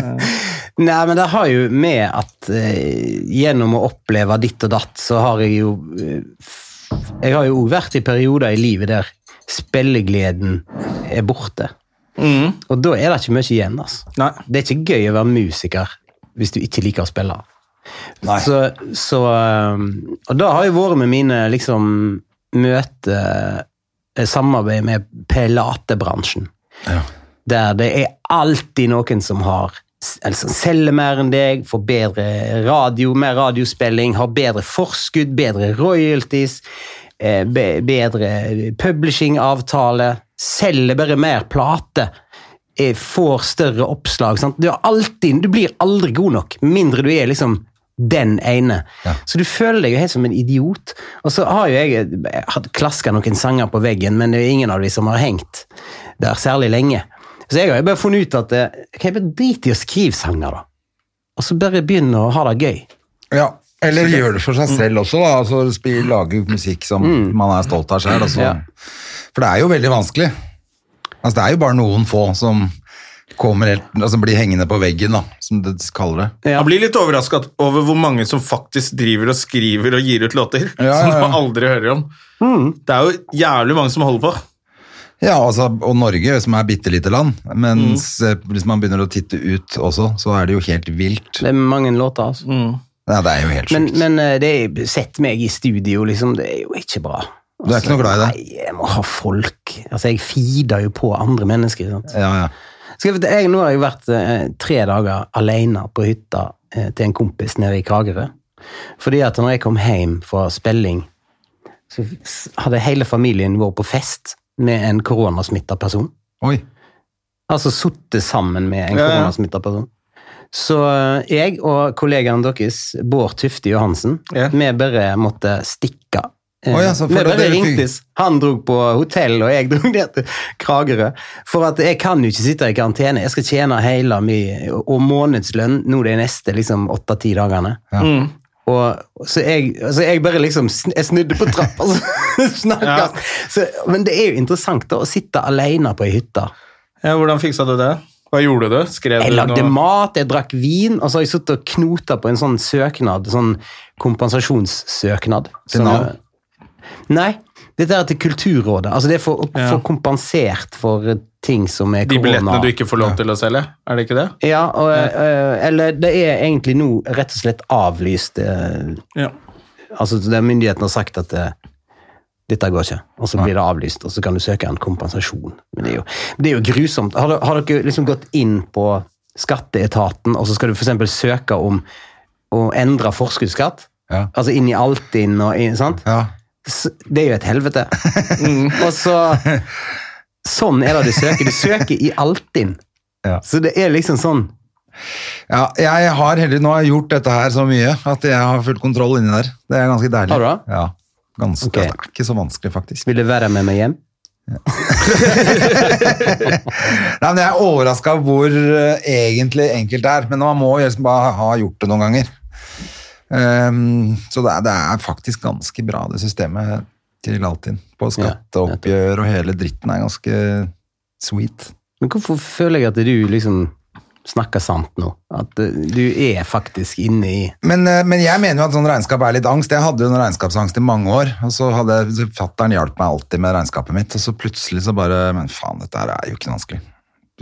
Nei, men det har jo med at eh, gjennom å oppleve ditt og datt, så har jeg jo eh, Jeg har jo òg vært i perioder i livet der spillegleden er borte. Og da er det ikke mye igjen. altså. Nei. Det er ikke gøy å være musiker hvis du ikke liker å spille. Nei. Så, så um, Og da har jeg vært med mine liksom møte eh, Samarbeid med platebransjen. Ja. Der det er alltid noen som har altså, selger mer enn deg, får bedre radio, mer radiospilling, har bedre forskudd, bedre royalties, eh, bedre publishing-avtale, selger bare mer plate, eh, får større oppslag. Sant? Du, alltid, du blir aldri god nok, mindre du er liksom den ene. Så du føler deg jo helt som en idiot. Og så har jo jeg, har klaska noen sanger på veggen, men det er ingen av de som har hengt der særlig lenge. Så jeg har jo bare funnet ut at eh, kan jeg bare drite i å skrive sanger, da. Og så bare begynne å ha det gøy. Ja, eller gjør det for seg selv også, da. Altså, lage musikk som man er stolt av selv. Altså. Ja. For det er jo veldig vanskelig. Altså, det er jo bare noen få som kommer helt, altså, blir hengende på veggen, da, som de kaller det. Ja. Jeg blir litt overraska over hvor mange som faktisk driver og skriver og gir ut låter. Ja, Som ja, som man aldri hører om. Det er jo jævlig mange som holder på. Ja, altså, og Norge, som er bitte lite land, mens mm. hvis man begynner å titte ut også, så er det jo helt vilt. Det er mange låter, altså. Ja, det er jo helt Men, sjukt. men eh, det er, sett meg i studio, liksom, det er jo ikke bra. Du er ikke noe glad i det? Nei, jeg må ha folk. Altså, jeg feeder jo på andre mennesker. Sant? Ja, ja. Skal jeg, nå har jeg vært eh, tre dager alene på hytta eh, til en kompis nede i Kragerø. Fordi at når jeg kom hjem fra spilling, så hadde hele familien vært på fest med en koronasmitta person. Oi. Altså sittet sammen med en Ja, ja. koronasmitta person. Så eh, jeg og kollegaen deres, Bård Tufte Johansen, Ja. vi bare måtte stikke. Å ja, for vi det- bare ringtes. Han dro på hotell, og jeg dro ned til Kragerø. For at jeg kan jo ikke sitte i karantene. Jeg skal tjene hele min og månedslønn nå de neste liksom åtte-ti dagene. Og, så, jeg, så jeg bare liksom Jeg snudde på trappa, og snakka Ja. Men det er jo interessant da, å sitte alene på ei hytte. Ja, hvordan fiksa du det? Hva gjorde du? Skrev Jeg du lagde noe? mat, jeg drakk vin, og så har jeg sittet og knota på en sånn søknad, sånn kompensasjonssøknad. Til Som- Nav? Nei, dette er til Kulturrådet. Altså det er for å Ja. få kompensert for eh, ting som er korona. De billettene du ikke får lov til å selge? Er det ikke det? Ja, og, ja. eller det er egentlig nå rett og slett avlyst. eh, Ja. altså myndighetene har sagt at eh, dette går ikke, og så blir det avlyst, og så kan du søke en kompensasjon. Men det er jo, det er jo grusomt. Har, har dere liksom gått inn på skatteetaten, og så skal du for eksempel søke om å endre forskuddsskatt? Ja. Altså inn i Altinn og inn, sant? Ja. Det er jo et helvete. Og så Sånn er det du søker. Du søker i Altinn. Ja. Så det er liksom sånn Ja, jeg har heller, nå har jeg gjort dette her så mye at jeg har full kontroll inni der. Det er ganske deilig. Har du det? Ja, ganske. okay. Det er ikke så vanskelig, faktisk. Vil du være med meg hjem? Nei, men Jeg er overraska hvor eh, egentlig enkelt det er, men man må liksom bare ha gjort det noen ganger. Ehm, så det er, det er faktisk ganske bra, det systemet til Altinn. På skatteoppgjør og hele dritten er ganske sweet. Men hvorfor føler jeg at du liksom snakker sant nå? At eh, du er faktisk inne i Men, eh, men jeg mener jo at sånn regnskap er litt angst. Jeg hadde jo en regnskapsangst i mange år, og så hadde Fattern hjalp meg alltid med regnskapet mitt, og så plutselig så bare Men faen, dette her er jo ikke vanskelig.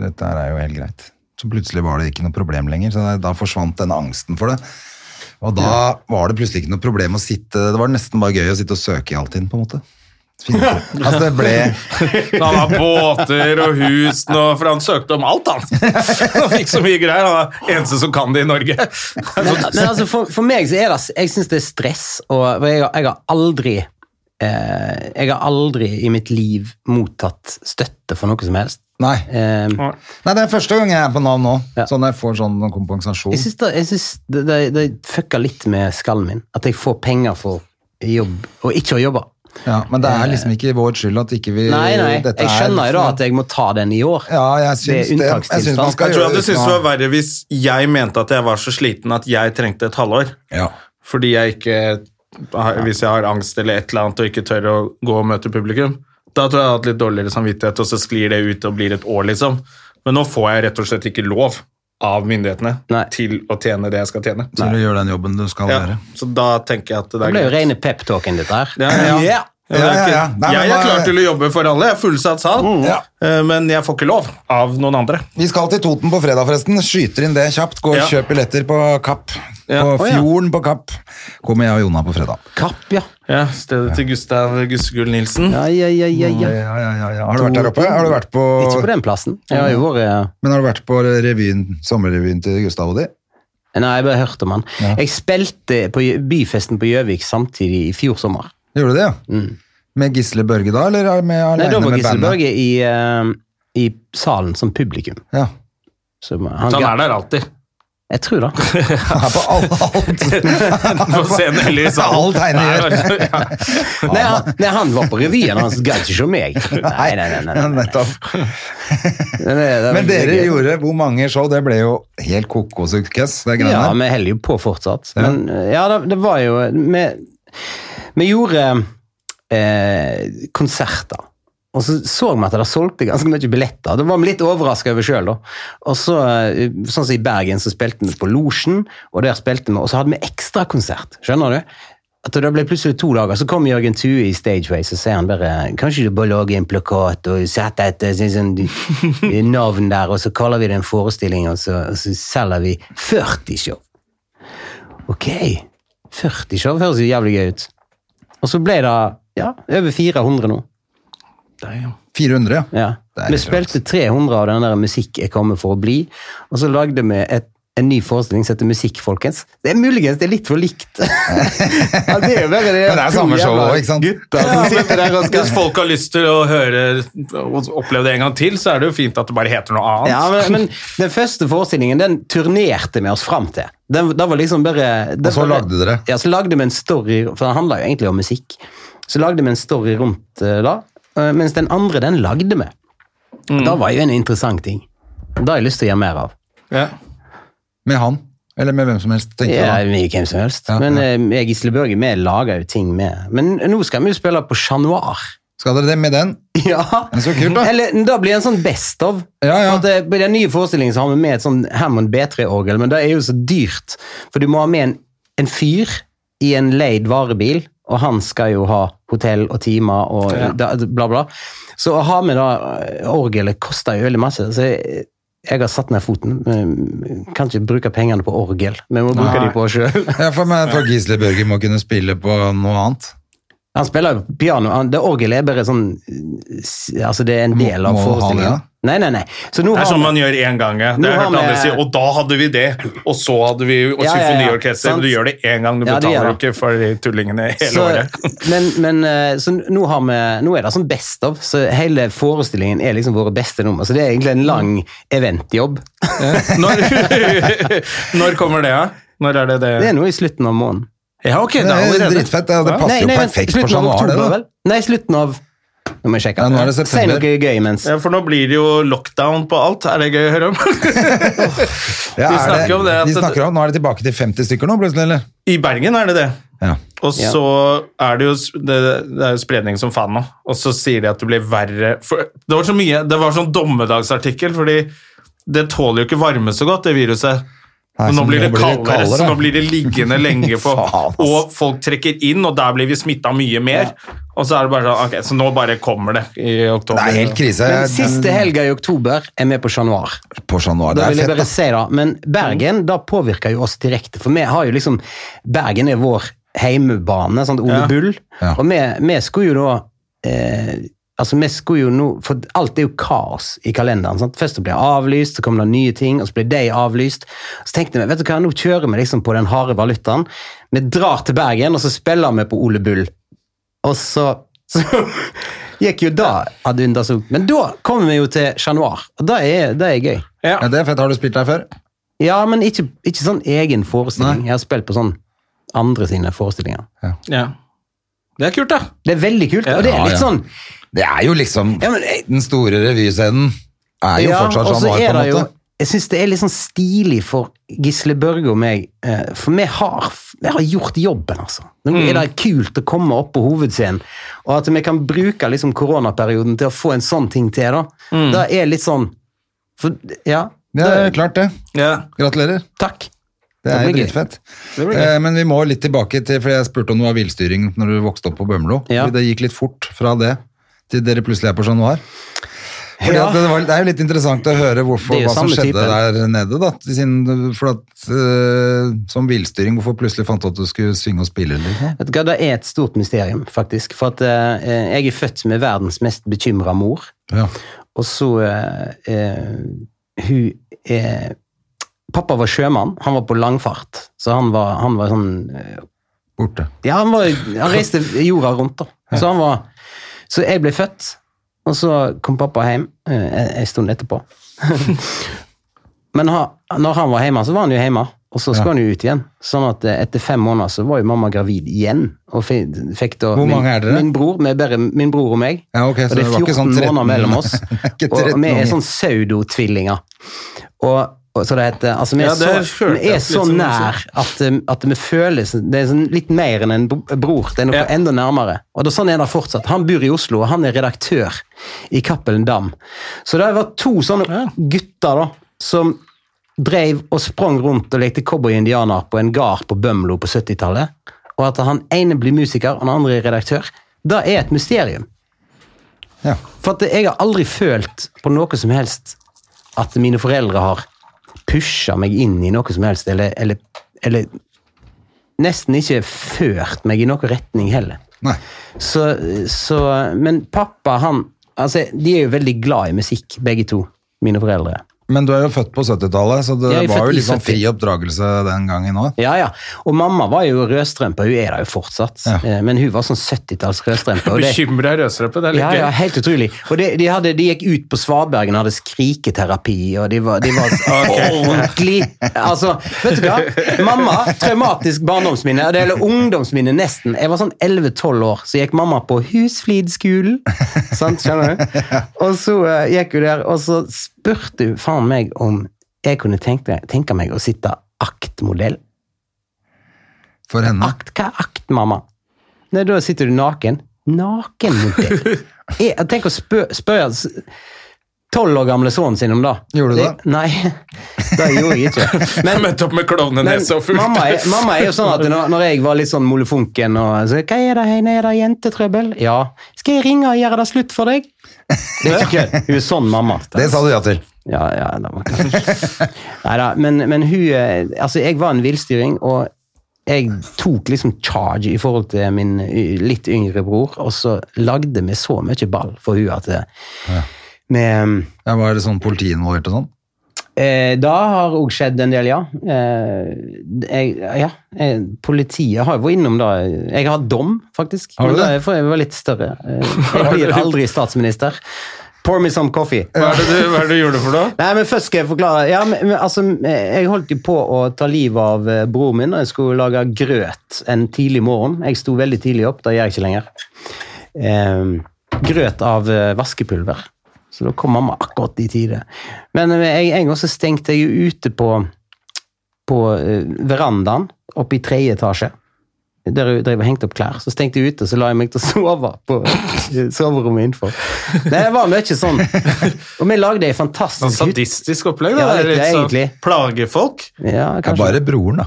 Dette her er jo helt greit. Så plutselig var det ikke noe problem lenger, så da forsvant den angsten for det. Og da var det plutselig ikke noe problem å sitte Det var nesten bare gøy å sitte og søke i Altinn, på en måte. Altså, det ble Han har båter og hus nå, for han søkte om alt, han. Han fikk så mye greier. Han er eneste som kan det i Norge. Men, men altså, for, for meg så er det Jeg syns det er stress, og jeg, jeg har aldri eh, Jeg har aldri i mitt liv mottatt støtte for noe som helst. Nei. Eh, Nei, det er første gang jeg er på Nav nå, Ja. sånn jeg får sånn kompensasjon. jeg syns det, jeg synes det, det, det fucker litt med skallen min. At jeg får penger for jobb, og ikke å jobbe. Ja, men det er liksom ikke vår skyld at ikke vi Nei, nei, dette jeg er- skjønner jo da at jeg må ta den i år. Ja, jeg syns Det er. Jeg syns man skal Jeg tror jeg du hadde det var verre hvis jeg mente at jeg var så sliten at jeg trengte et halvår. Ja. Fordi jeg ikke Hvis jeg har angst eller et eller annet og ikke tør å gå og møte publikum. Da tror jeg jeg har hatt litt dårligere samvittighet, og så sklir det ut og blir et år, liksom. Men nå får jeg rett og slett ikke lov av myndighetene Nei. til å tjene det jeg skal tjene. Til å gjøre den jobben du skal Ja, gjøre. så da tenker jeg at det Det er ble jo rene pep-talken ditt her. Ja, ja. Yeah. Ja, Ja, ja, ja. Nei, jeg er klar til å jobbe for alle. Jeg er fullsatt sal, Ja. eh, men jeg får ikke lov av noen andre. Vi skal til Toten på fredag, forresten. Skyter inn det kjapt. Gå og Ja. kjøp billetter på Kapp. Ja. På. Fjorden på Kapp. Kommer jeg og Jonna på fredag. Kapp, ja. Ja, Stedet til Gustav Gussegull Nilsen. Ja, ja, ja, ja, Ja, ja. ja, ja, ja. Har du vært der oppe? Har du vært på, Ikke på den plassen. Jeg har jo vært Men har du vært på revyen, sommerrevyen til Gustav og de? Nei, jeg bare hørte om han. Ja. Jeg spilte på byfesten på Gjøvik samtidig i fjor sommer. Gjorde du det, ja? Med Gisle Børge da, eller med, Mm. Nei, alene da var med Gisle bandet? Børge i, uh, i salen som publikum. Ja. Så han, Så han er der alltid. Jeg tror det. Er på alt. alt. På scenen eller i salen. Alt Heine gjør. Nei, han, nei, han var på revyen, han gadd ikke se meg. Nei, nei, nei. nei, nei. nettopp. Men, det, Men det er dere gøy. gjorde hvor mange show? Det ble jo helt kokosukkes. det greiene Ja, vi holder jo på fortsatt. Ja. Men eh, ja, det, det var jo Vi, vi gjorde eh, konserter. Og så så vi at det solgte ganske mye billetter. Da var vi litt overraska over sjøl. Og så, eh, sånn som i Bergen, så spilte vi på Losjen, og der spilte vi, og så hadde vi ekstrakonsert. Skjønner du? At det ble plutselig to dager, Så kom Jørgen Tue i Stageway, så sier han bare Kanskje du bare lager en plakat og setter et sånn, navn der, og så kaller vi det en forestilling, og så, og så selger vi 40 show. Ok, 40 show høres jo jævlig gøy ut. Og så ble det ja, over 400 nå. 400, ja. Ja. Vi spilte 300 av den der Musikk er kommet for å bli, og så lagde vi et, en ny forestilling som heter Musikk, folkens. Det er muligens det er litt for likt. ja, det er jo bare det, Men det er samme show òg, ikke sant? Gutter ja, sitter der skal Hvis folk har lyst til å høre og oppleve det en gang til, så er det jo fint at det bare heter noe annet. Ja, men, men den første forestillingen den turnerte vi oss fram til. Den, det var liksom bare det Og så lagde dere? Ja, så lagde vi en story, for den handla jo egentlig om musikk. Så lagde vi en story rundt eh, da, mens den andre, den lagde vi. Mm. Da var jo en interessant ting. Da har jeg lyst til å gjøre mer av. Ja. Med han? Eller med hvem som helst, tenker Ja, jeg med hvem som helst. Ja, Men ja. eh, jeg og Gisle Børge, vi lager jo ting med. Men nå skal vi jo spille på Chat Noir. Skal dere det med den? Ja. Men så kult, da. Eller da blir det en sånn best of. Ja, ja. For at, eh, på den nye forestillingen så har vi med et sånn Hammond B3-orgel, men det er jo så dyrt. For du må ha med en, en fyr i en leid varebil, og han skal jo ha hotell og timer og Ja. da, bla, bla. Så å ha med da orgelet koster jo veldig masse. Så jeg, jeg har satt ned foten. Vi kan ikke bruke pengene på orgel, vi må bruke Nei. de på oss sjøl. Ja, for, men, for Gisle Børge må kunne spille på noe annet. Han spiller jo piano. Han, det orgelet er bare sånn Altså, det er en del av forestillingen. Nei, nei, nei. Så nå Det er har sånn man gjør én gang. ja. Det har jeg hørt andre si. Og da hadde vi det, og så hadde vi og Ja, ja, ja. Du gjør det én gang, du Ja, betaler ikke for de tullingene hele så, året. men, men eh, så nå, har vi, nå er det sånn best of, så hele forestillingen er liksom våre beste nummer. Så det er egentlig en lang eventjobb. Når, når kommer det, da? Når er det det? Det er nå i slutten av måneden. Ja, ok, Det det er er allerede. dritfett. Det, passer jo perfekt på det vel? Nei, slutten av Nå må jeg sjekke. Ja, nå er det Si noe gøy imens. Ja, for nå blir det jo lockdown på alt. Er det gøy å høre om? Ja, er snakker om det at- De snakker om, Nå er det tilbake til 50 stykker nå, plutselig, eller? I Bergen er det det. Ja. Og Ja. så er det jo det, det er jo spredning som faen nå. Og så sier de at det blir verre for, Det var så mye, det var sånn dommedagsartikkel, fordi det tåler jo ikke varme så godt, det viruset. Nei, nå blir det det kaldere, så nå blir det liggende lenge på Og folk trekker inn, og der blir vi smitta mye mer. Og så er det bare sånn, ok, så nå bare kommer det i oktober. Det er helt krise. Men siste helga i oktober er vi på Chat Noir. På Chat Noir. Det Da er vil jeg fett, bare da. si da, Men Bergen da påvirker jo oss direkte, for vi har jo liksom Bergen er vår heimebane, sånn Ole Ja. Bull. Ja. Og vi, vi skulle jo da eh, Altså, vi skulle jo nå For alt er jo kaos i kalenderen. sant? Først ble det avlyst, så kommer det nye ting, og så blir de avlyst. Så tenkte vi vet du hva, nå kjører vi liksom på den harde valutaen. Vi drar til Bergen, og så spiller vi på Ole Bull. Og så, så gikk jo da ad undas opp. Men da kommer vi jo til Chat Noir, og det er, det er gøy. Ja. Ja, det er fett. Har du spilt der før? Ja, men ikke, ikke sånn egen forestilling. Jeg har spilt på sånn andre sine forestillinger. ja. Det er kult, da. Det er veldig kult, og det er Ja, litt ja. sånn Det er jo liksom ja, men, jeg, Den store revyscenen er jo Ja, fortsatt sånn var, på en måte. jo-. Jeg syns det er litt sånn stilig for Gisle Børge og meg, eh, for vi har, vi har gjort jobben, altså. Nå Mm. er det kult å komme opp på hovedscenen, og at vi kan bruke liksom koronaperioden til å få en sånn ting til, da. Det er litt sånn for, Ja. Mm. Ja, det er klart det. Ja. Gratulerer. Takk. Det er jo dritfett. Det blir gøy. Eh, men vi må litt tilbake til, for jeg spurte om noe var villstyring når du vokste opp på Bømlo. Ja. Det gikk litt fort fra det til dere plutselig er på Chat Noir. Fordi Ja. det, var, det er jo litt interessant å høre hvorfor, hva som skjedde type. der nede. Da. sin, for at, uh, som villstyring, hvorfor plutselig fant du at du skulle synge og spille? Liksom? Vet du hva, Det er et stort mysterium, faktisk. For at uh, jeg er født med verdens mest bekymra mor. Ja. Og så uh, Hun Pappa var sjømann, han var på langfart. Så han var, han var sånn Borte. Ja, han, var, han reiste jorda rundt, da. Så, han var, så jeg ble født, og så kom pappa hjem eh, en stund etterpå. Men når han var hjemme, så var han jo hjemme, og så skulle han jo ut igjen. Sånn at eh, etter fem måneder så var jo mamma gravid igjen. Og fikk, da Hvor mange min, er dere? Min bror, bare min bror og meg. Ja, okay, så og det er det var ikke 14 sånn 13 måneder mellom oss. Og vi er sånn pseudotvillinger. Og så det heter Altså, vi er, Ja, det så, vi er så nær at, um, at vi føles Det er sånn litt mer enn en bror. Det er noe Ja. enda nærmere. Og det, sånn er det fortsatt. Han bor i Oslo, og han er redaktør i Cappelen Dam. Så det var to sånne gutter da, som drev og sprang rundt og lekte cowboy-indianer på en gard på Bømlo på 70-tallet. Og at han ene blir musiker, og den andre er redaktør. Det er et mysterium. Ja. For at jeg har aldri følt på noe som helst at mine foreldre har pusha meg inn i noe som helst, eller, eller, eller nesten ikke ført meg i noen retning heller. Så, så Men pappa, han altså, De er jo veldig glad i musikk, begge to, mine foreldre. Men du er jo født på 70-tallet, så det var jo litt sånn fri oppdragelse den gangen òg. Ja, ja. Og mamma var jo rødstrømpe, hun er det jo fortsatt. Ja. Eh, Men hun var sånn 70-talls rødstrømpe. Bekymra rødstrømpe. Det er litt Ja, ja, helt utrolig. Og de, de, hadde, de gikk ut på Svabergen og hadde skriketerapi, og de var, de var ordentlig Altså, vet du hva? Mamma, traumatisk barndomsminne, eller ungdomsminne nesten. Jeg var sånn 11-12 år, så gikk mamma på Husflidskolen. Sant, skjønner du? Og så uh, gikk hun der, og så spurte hun faen meg om jeg kunne tenke, tenke meg å sitte aktmodell. For henne. Akt, hva er akt, mamma? Nei, da sitter du naken. Nakenmodell. Jeg, tenk å spø- spørre tolv år gamle sønnen sin om det. Gjorde du det? Nei, det gjorde jeg ikke. Men, Møtte opp med klovnenese og fullt. mamma, mamma er jo sånn at når, når jeg var litt sånn molefonken og så, Hva er det, Heine? Er det jentetrøbbel? Ja. Skal jeg ringe og gjøre det slutt for deg? Det er ikke. Hun er sånn mamma. Det sa du ja til. Ja, ja, det var kanskje Neida, men, men hun eh, Altså, jeg var en villstyring, og jeg tok liksom charge i forhold til min litt yngre bror, og så lagde vi så mye ball for hun at det, med, Ja, var det sånn politiinvolvert og sånn? Eh, Da har òg skjedd en del, ja. Eh, jeg, ja jeg, politiet har jo vært innom da. Jeg har hatt dom, faktisk. Har du det? for jeg var litt større. Eh, Jeg blir aldri statsminister. Pour me some coffee. Hva er det du, er det du gjorde for noe? Nei, men først skal jeg forklare. Ja, men, men, altså, jeg holdt jo på å ta livet av eh, broren min, og jeg skulle lage grøt en tidlig morgen. Jeg sto veldig tidlig opp, det gjør jeg ikke lenger. Eh, grøt av eh, vaskepulver. Så da kom mamma akkurat i tide. Men eh, jeg, en gang så stengte jeg jo ute på, på eh, verandaen, oppe i tredje etasje. Der jeg drev og hengte opp klær. Så stengte jeg ute, og så la jeg meg til å sove på soverommet innenfor. Det var mye sånn. Og vi lagde ei fantastisk hytte. sadistisk opplegg? Ja, da. Det er litt, litt sånn egentlig. Plagefolk? Ja, Ja, kanskje. bare broren, da.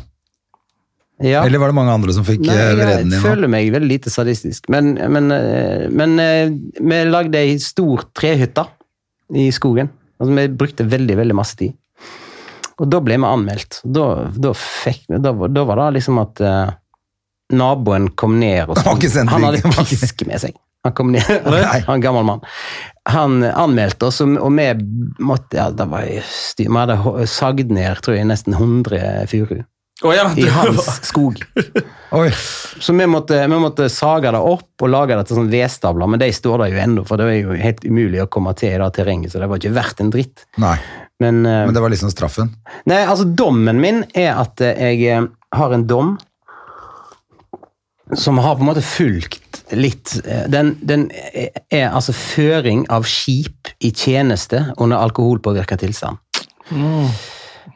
Ja. Eller var det mange andre som fikk Nei, eh, vreden din? Jeg føler meg veldig lite sadistisk. Men, men, men vi lagde ei stor trehytte i skogen. Altså, vi brukte veldig, veldig masse tid. Og da ble vi anmeldt. Da, da, fikk, da, da var det liksom at uh, naboen kom ned og Han Han hadde pisk med seg. Han kom ned, han gammel mann. Han anmeldte oss, og vi måtte ja, det var styr. Vi hadde sagd ned tror jeg, nesten 100 furu Å ja, i hans var- skog. Oi. Så vi måtte, vi måtte sage det opp og lage det til sånn vedstabler, men de står der jo ennå, for det er jo helt umulig å komme til i det terrenget, så det var ikke verdt en dritt. Nei, Men, uh, men det var liksom straffen. Nei, altså dommen min er at eh, jeg eh, har en dom som har på en måte fulgt litt Den, den er, altså føring av skip i tjeneste under alkoholpåvirka tilstand.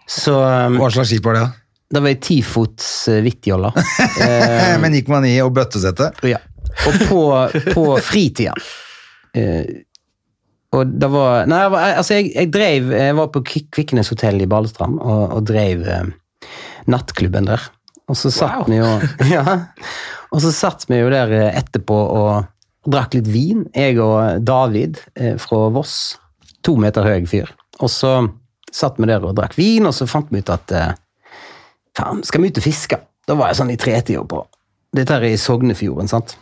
Så eh, Hva slags skip var det? da? Det var ei tifots uh, hvittjolle. Eh, Men gikk man i og bøttesette? Ja. Og på, på fritida eh, Og det var Nei, jeg, altså jeg, jeg drev Jeg var på Kvikkenes hotell i Balestrand og, og drev eh, nattklubben der. Og så satt vi jo Ja. Og så satt vi jo der eh, etterpå og drakk litt vin, jeg og David eh, fra Voss. To meter høy fyr. Og så satt vi der og drakk vin, og så fant vi ut at eh, faen, skal vi ut og fiske? Da var jeg sånn i tretida på Dette er i Sognefjorden, sant?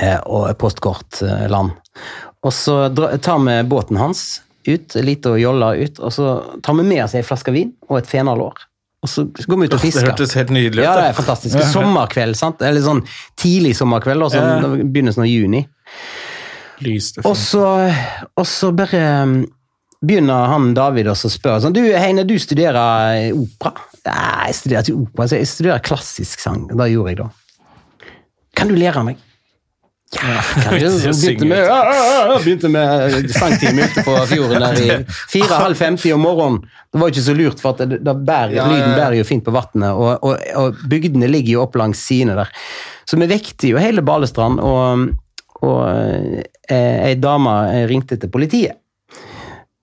Eh, og postkortland. Og så tar vi båten hans ut, lite og jolla ut, og så tar vi med oss ei flaske vin og et fenalår. Og så går vi ut og Det fisker. hørtes helt nydelig ut. Ja, det det. er fantastisk. Sommerkveld, sant? Eller sånn tidlig sommerkveld, og sånn begynnelsen av juni. Lyste Og så, og så bare um, begynner han David også å spørre sånn Du Heine, du studerer eh, opera? Nei, jeg studerer ikke opera, jeg studerer klassisk sang. Det gjorde jeg da. Kan du lære meg? Ja, kan du? Begynte med, begynte med sangtime ute på fjorden der i fire-halv femti om morgenen. Det var ikke så lurt, for at det, det bærer, lyden bærer jo fint på vannet, og, og, og bygdene ligger jo opp langs sidene der. Så vi vekte jo hele Balestrand, og, og eh, ei dame eh, ringte til politiet.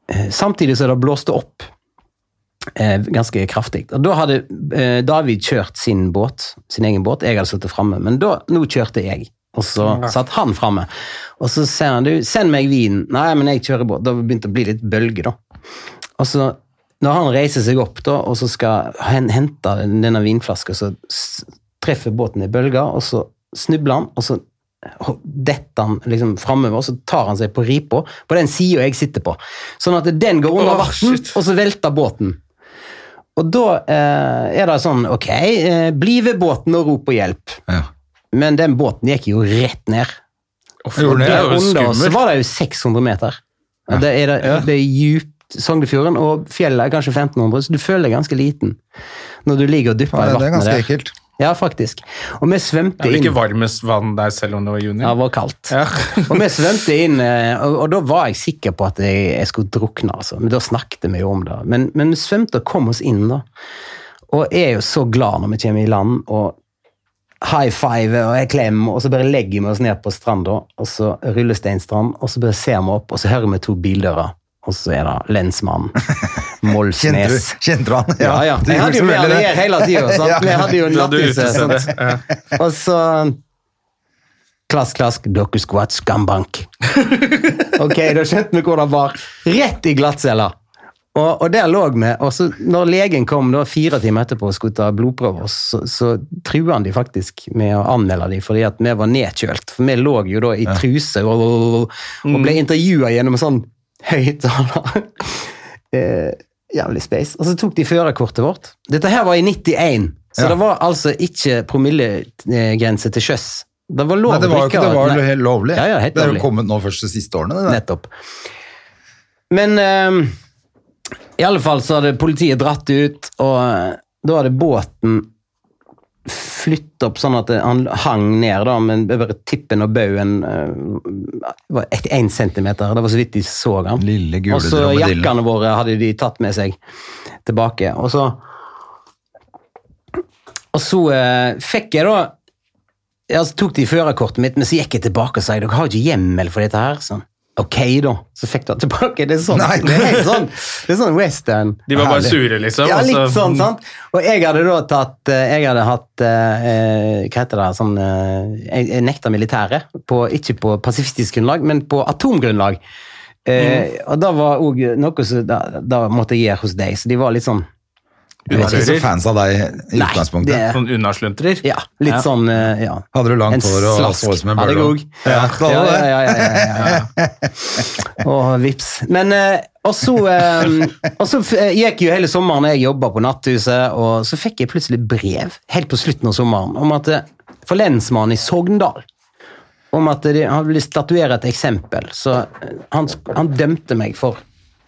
Eh, Samtidig så det blåste opp eh, ganske kraftig. Og da hadde eh, David kjørt sin båt, sin egen båt, jeg hadde sittet framme, men da, nå kjørte jeg. Og så satt han framme. Og så sier han du, send meg vin. Nei, men jeg kjører båt. Da begynte det å bli litt bølge, da. Og så, når han reiser seg opp da, og så skal han hente denne vinflaska, så treffer båten i bølger, og så snubler han, og så detter han liksom framover, så tar han seg på ripa på den sida jeg sitter på. Sånn at den går under oh, shit. og så velter båten. Og da eh, er det sånn, ok, eh, bli ved båten og rop på hjelp. Ja. Men den båten gikk jo rett ned. og for Der Det er jo under oss så var det jo 600 meter. Det er, det, det er djupt Sognefjorden, og fjellet er kanskje 1500, så du føler deg ganske liten når du ligger og dypper Ja, i det vannet der. Ja, faktisk. Og vi svømte inn. Det var ikke varmest vann der selv om det var juni? Ja, det var kaldt. Ja. og vi svømte inn, eh, og, og da var jeg sikker på at jeg, jeg skulle drukne, altså. Men da snakket vi jo om det. Men, men vi svømte og kom oss inn, da. Og jeg er jo så glad når vi kommer i land, og high five og jeg klemmer, og så bare legger vi oss ned på stranda, og så rullesteinstrand, og så bare ser vi opp, og så hører vi to bildører. Og så er det lensmann Kjente du, Molsnes. kjente du han? Ja, ja. ja. Jeg hadde jo med han her hele tida. Ja. Vi hadde jo utested. sant? Og så Klask, klask, dere skulle hatt skambank. ok, da skjønte vi hvor det var. Rett i glattcella. Og, og der lå vi, og så når legen kom da fire timer etterpå og skulle ta blodprøver, så, så trua han de faktisk med å anmelde de, fordi at vi var nedkjølt. For vi lå jo da i truse og, og, og ble intervjua gjennom en sånn høyttaler. eh, jævlig space. Og så tok de førerkortet vårt. Dette her var i 91, så Ja. det var altså ikke promillegrense til sjøs. Det var lov å drikke. det var jo helt lovlig. Ja, ja, helt det er jo kommet nå først de siste årene. Det. Nettopp. Men eh, i alle fall så hadde politiet dratt ut, og eh, da hadde båten flyttet opp sånn at han hang ned, da, men bare tippen og baugen eh, var én centimeter. Det var så vidt de så han. Og så jakkene våre hadde de tatt med seg tilbake. Og så Og så eh, fikk jeg da ja, så tok de førerkortet mitt, men så gikk jeg tilbake og sa dere har ikke hjemmel for dette her. Sånn. Ok, da. Så fikk du det tilbake. Det er sånn, Nei. det er sånn, det er sånn western. De var bare sure, liksom. Ja, litt altså. sånn, sant? Og jeg hadde da tatt eh, Jeg hadde hatt eh, eh, Hva heter det? Sånn eh, Jeg, nekta militæret. På, ikke på pasifistisk grunnlag, men på atomgrunnlag. Eh, Og da var òg noe som da, da måtte jeg gjøre hos deg, så de var litt sånn Jeg var ikke så fans av deg i utgangspunktet. det- Sånn unnasluntrer. Ja, litt Ja. sånn eh, ja. Hadde du langt hår og så ut som en bølle? Ja, ja, ja, ja, ja, ja, ja. Og vips. Men eh, og så, eh, og så gikk jo hele sommeren jeg jobba på Natthuset, og så fikk jeg plutselig brev helt på slutten av sommeren om at for lensmannen i Sogndal om at de, han ville statuere et eksempel. Så han, han dømte meg for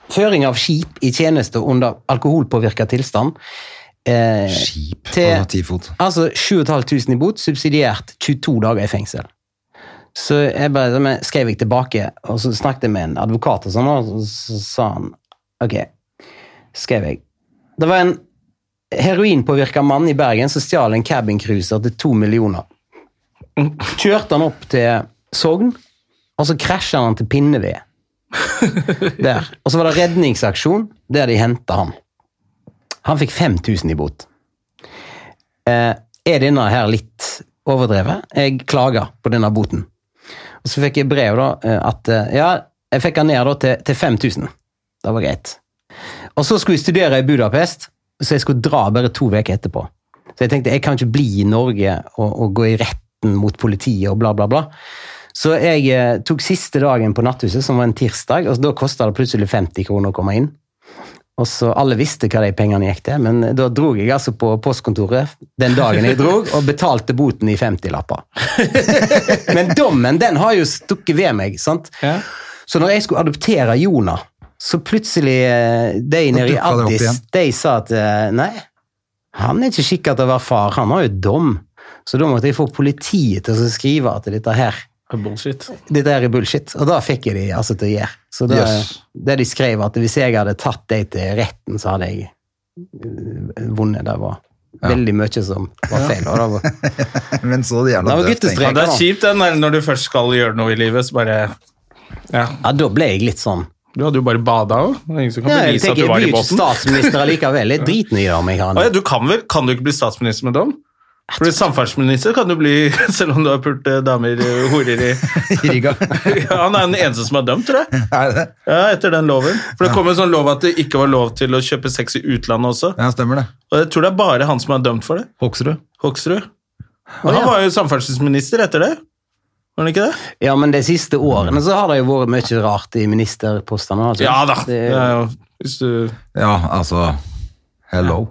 føring av skip i tjeneste under alkoholpåvirka tilstand. Eh, Skip til- ti fot. Altså 7500 i bot, subsidiert 22 dager i fengsel. Så jeg bare, skrev jeg tilbake, og så snakket jeg med en advokat, og sånn, og så sa han Ok, skrev jeg. Det var en heroinpåvirka mann i Bergen som stjal en cabincruiser til to millioner. Kjørte han opp til Sogn, og så krasja han til Pinneved. Der. Og så var det redningsaksjon der de henta han. Han fikk 5000 i bot. Eh, er denne her litt overdrevet? Jeg klager på denne boten. Og så fikk jeg brev da, eh, at eh, ja, jeg fikk han ned da til, til 5000. Det var greit. Og så skulle jeg studere i Budapest, så jeg skulle dra bare to uker etterpå. Så jeg tenkte jeg kan ikke bli i Norge og, og gå i retten mot politiet og bla, bla, bla. Så jeg eh, tok siste dagen på Natthuset, som var en tirsdag, og da kosta det plutselig 50 kroner å komme inn. Og så Alle visste hva de pengene gikk til, men da dro jeg altså på postkontoret den dagen jeg dro, og betalte boten i 50-lapper. Men dommen den har jo stukket ved meg. sant? Ja. Så når jeg skulle adoptere Jona, så plutselig eh, de nede i Addis de sa at eh, nei, han er ikke skikka til å være far, han har jo dom. Så da måtte jeg få politiet til å skrive at dette her Bullshit. dette der er bullshit. Og da fikk jeg de altså til å gjøre. Så da, Yes. det de skrev, at hvis jeg hadde tatt deg til retten, så hadde jeg øh, vunnet. Det var veldig mye som var feil. Ja. var, Men så Det gjerne guttestrek. Ja, det er kjipt den der når du først skal gjøre noe i livet, så bare Ja. ja, da ble jeg litt sånn Du hadde jo bare bada òg. Ingen som kan ja, Jeg bevise at du var var båten. i blir ikke statsminister allikevel. Jeg driter nå i det om jeg kan Å ja, du kan vel Kan du ikke bli statsminister med dom? For samferdselsminister kan du bli selv om du har pult eh, damer eh, horer i Riga. ja, Han er den eneste som er dømt, tror jeg. Er det? Ja, Etter den loven. For det kom en sånn lov at det ikke var lov til å kjøpe sex i utlandet også. Ja, stemmer det. Og jeg tror det er bare han som er dømt for det. Hoksrud. Hoksrud. Og han var jo samferdselsminister etter det. Var han ikke det? Ja, men de siste årene så har det jo vært mye rart i ministerpostene. Altså. Ja da. Det, Ja, ja. du Ja, altså Hello.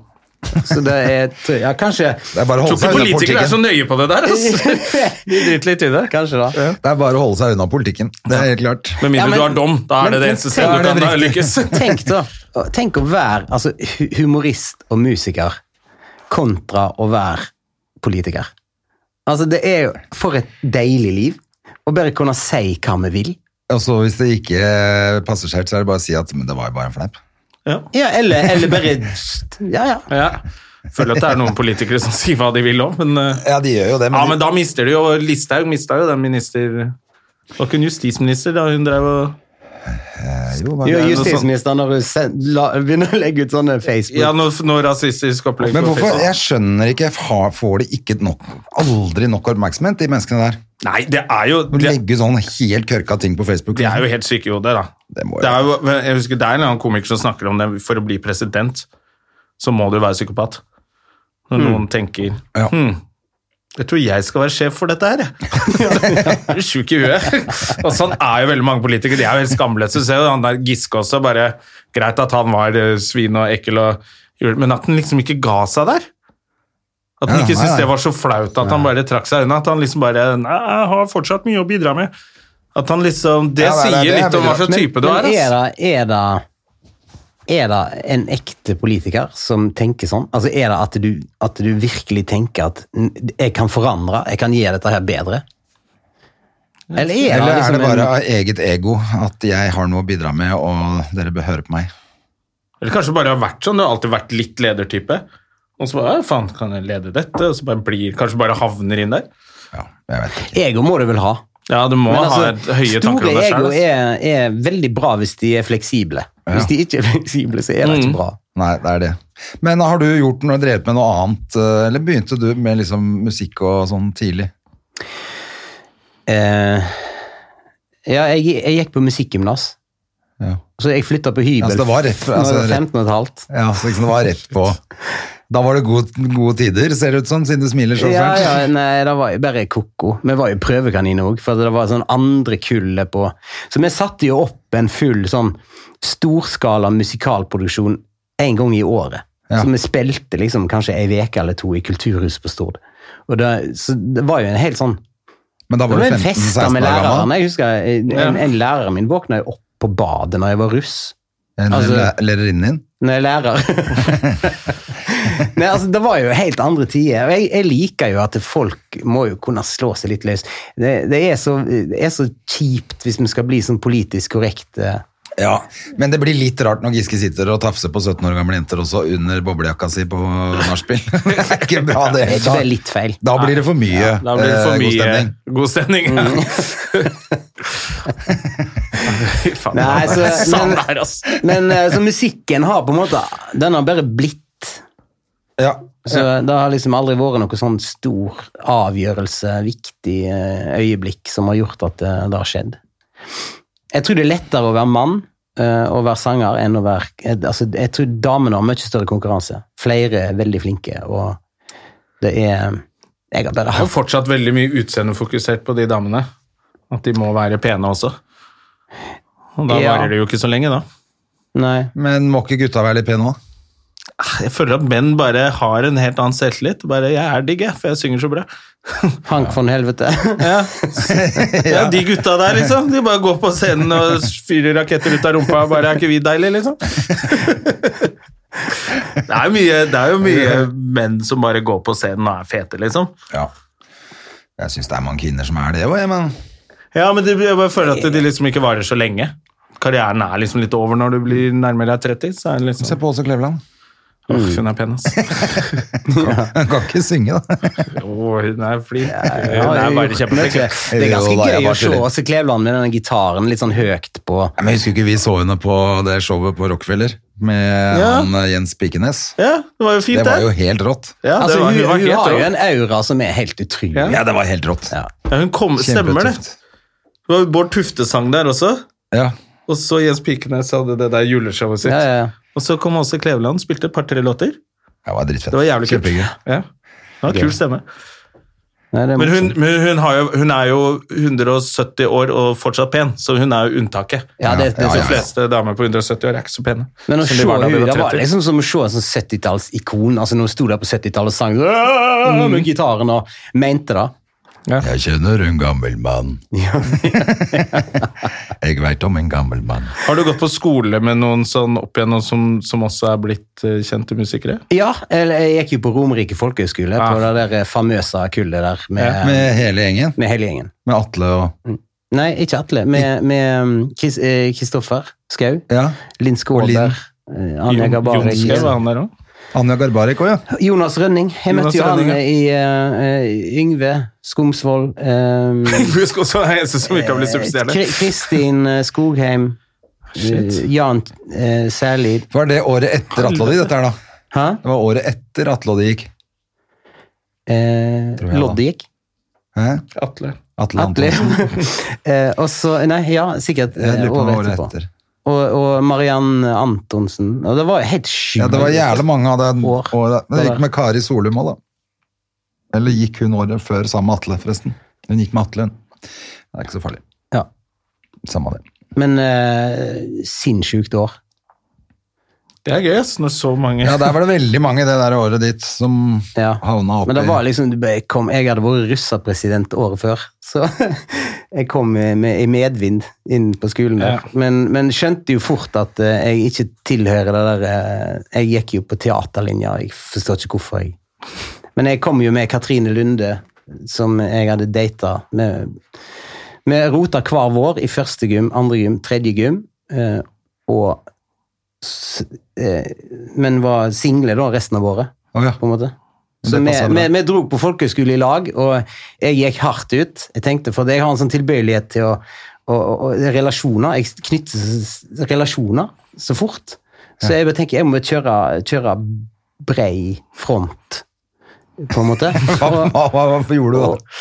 Så det er Ja, kanskje Det er bare å Tror ikke politikere er så nøye på det der, altså. De driter litt i det. Kanskje da. Det er bare å holde seg unna politikken. Det er helt klart. Med mindre Ja, men- du har dom. Da er det men- det det eneste stedet du kan da lykkes. Tenk da, tenk å være altså, humorist og musiker kontra å være politiker. Altså, det er jo for et deilig liv å bare kunne si hva vi vil. Altså, hvis det ikke passer seg helt, så er det bare å si at men det var jo bare en fleip. Ja. Ja, eller, eller bare Ja, ja. Ja. Føler at det er noen politikere som sier hva de vil òg, men eh, Ja, de gjør jo det, men, Ja, men da mister du jo Listhaug mista jo den minister var ikke en justisminister da hun drev og jo, men, Jo, Justisministeren når hun sen- la- begynner å legge ut sånne Facebook Ja, noe, noe rasistisk opplegg. men hvorfor? Jeg skjønner ikke. Har- Får de ikke nok, aldri nok oppmerksomhet, de menneskene der? Nei, det er jo det, legge sånn helt kørka ting på Facebook. de er jo helt syke i hodet, da. Det må jo Det er jo, jeg husker det er en annen komiker som snakker om det. For å bli president så må du være psykopat. Når noen tenker Ja. hm, jeg tror jeg skal være sjef for dette her, jeg. du sjuk i huet? Og sånn er jo veldig mange politikere. De er jo helt skamløse. Se han der Giske også. bare Greit at han var eh, svin og ekkel, og, men at han liksom ikke ga seg der. At han Ja, ikke syntes det var så flaut at han bare trakk seg unna. At han liksom bare Nei, jeg har fortsatt mye å bidra med. At han liksom Det Ja, sier det er litt om hva slags Men, type du er. Altså. er det, er det er det en ekte politiker som tenker sånn? Altså Er det at du, at du virkelig tenker at jeg kan forandre, jeg kan gjøre dette her bedre? Eller er Eller det er liksom det bare en, av eget ego at jeg har noe å bidra med, og dere bør høre på meg? Eller kanskje bare har vært sånn, du har alltid vært litt ledertype. Og så bare, ja, faen, kan jeg lede dette? Og så bare blir, kanskje bare havner inn der. Ja, jeg vet ikke. Ego må du vel ha? Ja, du må altså, ha et høye tanker om deg ego Store ego er, er veldig bra hvis de er fleksible. Hvis de ikke er fleksible, så er det Mm. ikke bra. Nei, det er det. Men har du gjort noe, drevet med noe annet, eh, eller begynte du med liksom musikk og sånn tidlig? Eh, ja, jeg, jeg gikk på musikkgymnas. Ja. Så jeg flytta på hybel Ja, så det var rett- altså, 15 og et halvt. Ja, så det var rett på Da var det gode, gode tider, ser det ut som, siden du smiler så Ja, fælt. ja, nei, det var bare ko-ko. Vi var jo prøvekaniner òg, for det var sånn andre kullet på Så vi satte jo opp en full sånn storskala musikalproduksjon en gang i året. Ja. Så vi spilte liksom kanskje ei uke eller to i Kulturhuset på Stord. Og det, så det var jo en helt sånn Men da Det var var du en 15-16 fest år med gammel. lærerne. Jeg husker en, en, en lærer min våkna jo opp på badet når jeg var russ. En Altså- lærerinnen din? Når jeg er lærer. Nei, altså, det var jo helt andre tider. Jeg, jeg liker jo at folk må jo kunne slå seg litt løs. Det, det, er så, det er så kjipt hvis vi skal bli sånn politisk korrekte. Ja, men det blir litt rart når Giske sitter og tafser på 17 år gamle jenter også under boblejakka si på nachspiel. det er ikke bra, det. Er Da, det litt feil? da blir det for mye Da blir det for eh, mye god stemning. god stemning. Fy Nei, så- men- ass. Men eh, så musikken har på en måte Den har bare blitt. Ja, Så det har liksom aldri vært noe sånn stor avgjørelse, viktig eh, øyeblikk som har gjort at det, det har skjedd. Jeg tror det er lettere å være mann eh, og være sanger enn å være eh, altså, Jeg tror damene har mye større konkurranse. Flere er veldig flinke, og det er Jeg har bare Det er fortsatt veldig mye utseendefokusert på de damene. At de må være pene også. Og da Ja. varer det jo ikke så lenge, da. Nei. Men må ikke gutta være litt pene òg? Jeg føler at menn bare har en helt annen selvtillit. Bare 'jeg er digg, jeg, for jeg synger så bra'. Hank von helvete. Ja. ja, De gutta der, liksom. De bare går på scenen og fyrer raketter ut av rumpa. Bare 'er ikke vi deilige', liksom? Det er, mye, det er jo mye menn som bare går på scenen og er fete, liksom. Ja. Jeg syns det er mange kvinner som er det òg, men Ja, men det, jeg bare føler at de liksom ikke varer så lenge. Karrieren er liksom litt over når du blir nærmere deg 30. Så er det liksom se på Åse Kleveland. Åh, hun er pen, ass. Hun kan ikke synge, da. Åh, hun er flink. Ja, Hun er bare kjempeflink. Det er ganske gøy å se. Åse Kleveland med denne gitaren litt sånn høyt på Ja, Men Husker ikke vi så henne på det showet på Rockefeller med Ja. han eh, Jens Pikenes? Ja, det var jo fint, Det Det var jo helt rått. Ja, det Altså, var, hun, hun hun helt har jo en aura som er helt utrolig. Ja. Ja, det var helt rått. Ja. Ja, hun kom, stemmer det. Det var Bård Tufte sang der også. Ja. Og så Jens Pikenes hadde det der juleshowet sitt. Ja, ja, ja. Og så kom også Kleveland, spilte et par-tre låter. Det var dritfett. Det var jævlig kult. Ja. Det var Kul stemme. Nei, Men, hun, men hun, har jo, hun er jo 170 år og fortsatt pen, så hun er jo unntaket. Ja, det, det, Ja, De ja, fleste damer på 170 år er ikke så pene. Men å se henne det var liksom som å se en sånn 70-tallsikon. Altså, når hun sto der på 70-tallet og sang mm. med gitaren og mente det. Jeg kjenner en gammel mann. jeg veit om en gammel mann. Har du gått på skole med noen sånn opp igjennom som, som også er blitt eh, kjente musikere? Ja, jeg gikk jo på Romerike folkehøgskole, ja. på det der famøse kullet der med, Ja, med, Med hele gjengen. hele gjengen. Med Atle og Nei, ikke Atle. Med, med um, Chris- eh, Kristoffer Skau. Ja. Linn Skåber. Eh, Anja Gabari. Jon Skau, var han der også? Anja Garbarek òg, ja. Jonas Rønning. Jeg Jonas møtte jo han Rønning, ja. i eh, Yngve Skomsvold. Um, også den eneste som ikke har blitt superstjerne. Kristin Skogheim. Shit. Jan uh, Særlid. Var det året etter Atle og de, dette her, da? Hæ? Det var året etter Atle og de gikk. Eh. Lodde gikk. Hæ? Atle. Atle Atle. Eh, og så Nei, ja, sikkert eh, året året etterpå. etter. Og, og Mariann Antonsen. Og det var helt sjukt. Ja, det var jævlig mange av det År. året. Det gikk med Kari Solum òg, da. Eller gikk hun året før sammen med Atle, forresten? Hun gikk med Atle. hun. Det er ikke så farlig. Ja. Samme det. Men uh, sinnssykt år. Det er gøy, ass, når så mange Ja, der var det veldig mange det der året ditt som Ja. havna oppi Men det var liksom, jeg, kom, jeg hadde vært russerpresident året før, så jeg kom i med, i medvind inn på skolen der. Ja. Men, men skjønte jo fort at eh, jeg ikke tilhører det der eh, Jeg gikk jo på teaterlinja, jeg forstår ikke hvorfor. jeg. Men jeg kom jo med Katrine Lunde, som jeg hadde data med. Vi rota hver vår i første gym, andre gym, tredje gym. eh, og Men var single da resten av året oh, ja. på en måte. Så vi, vi, vi dro på folkehøyskole i lag, og jeg gikk hardt ut. Jeg tenkte, For jeg har en sånn tilbøyelighet til å, å, å, Relasjoner. Jeg knytter relasjoner så fort. Så jeg bare tenker jeg må kjøre, kjøre brei front, på en måte. Hva, hva, hva, hva gjorde du da?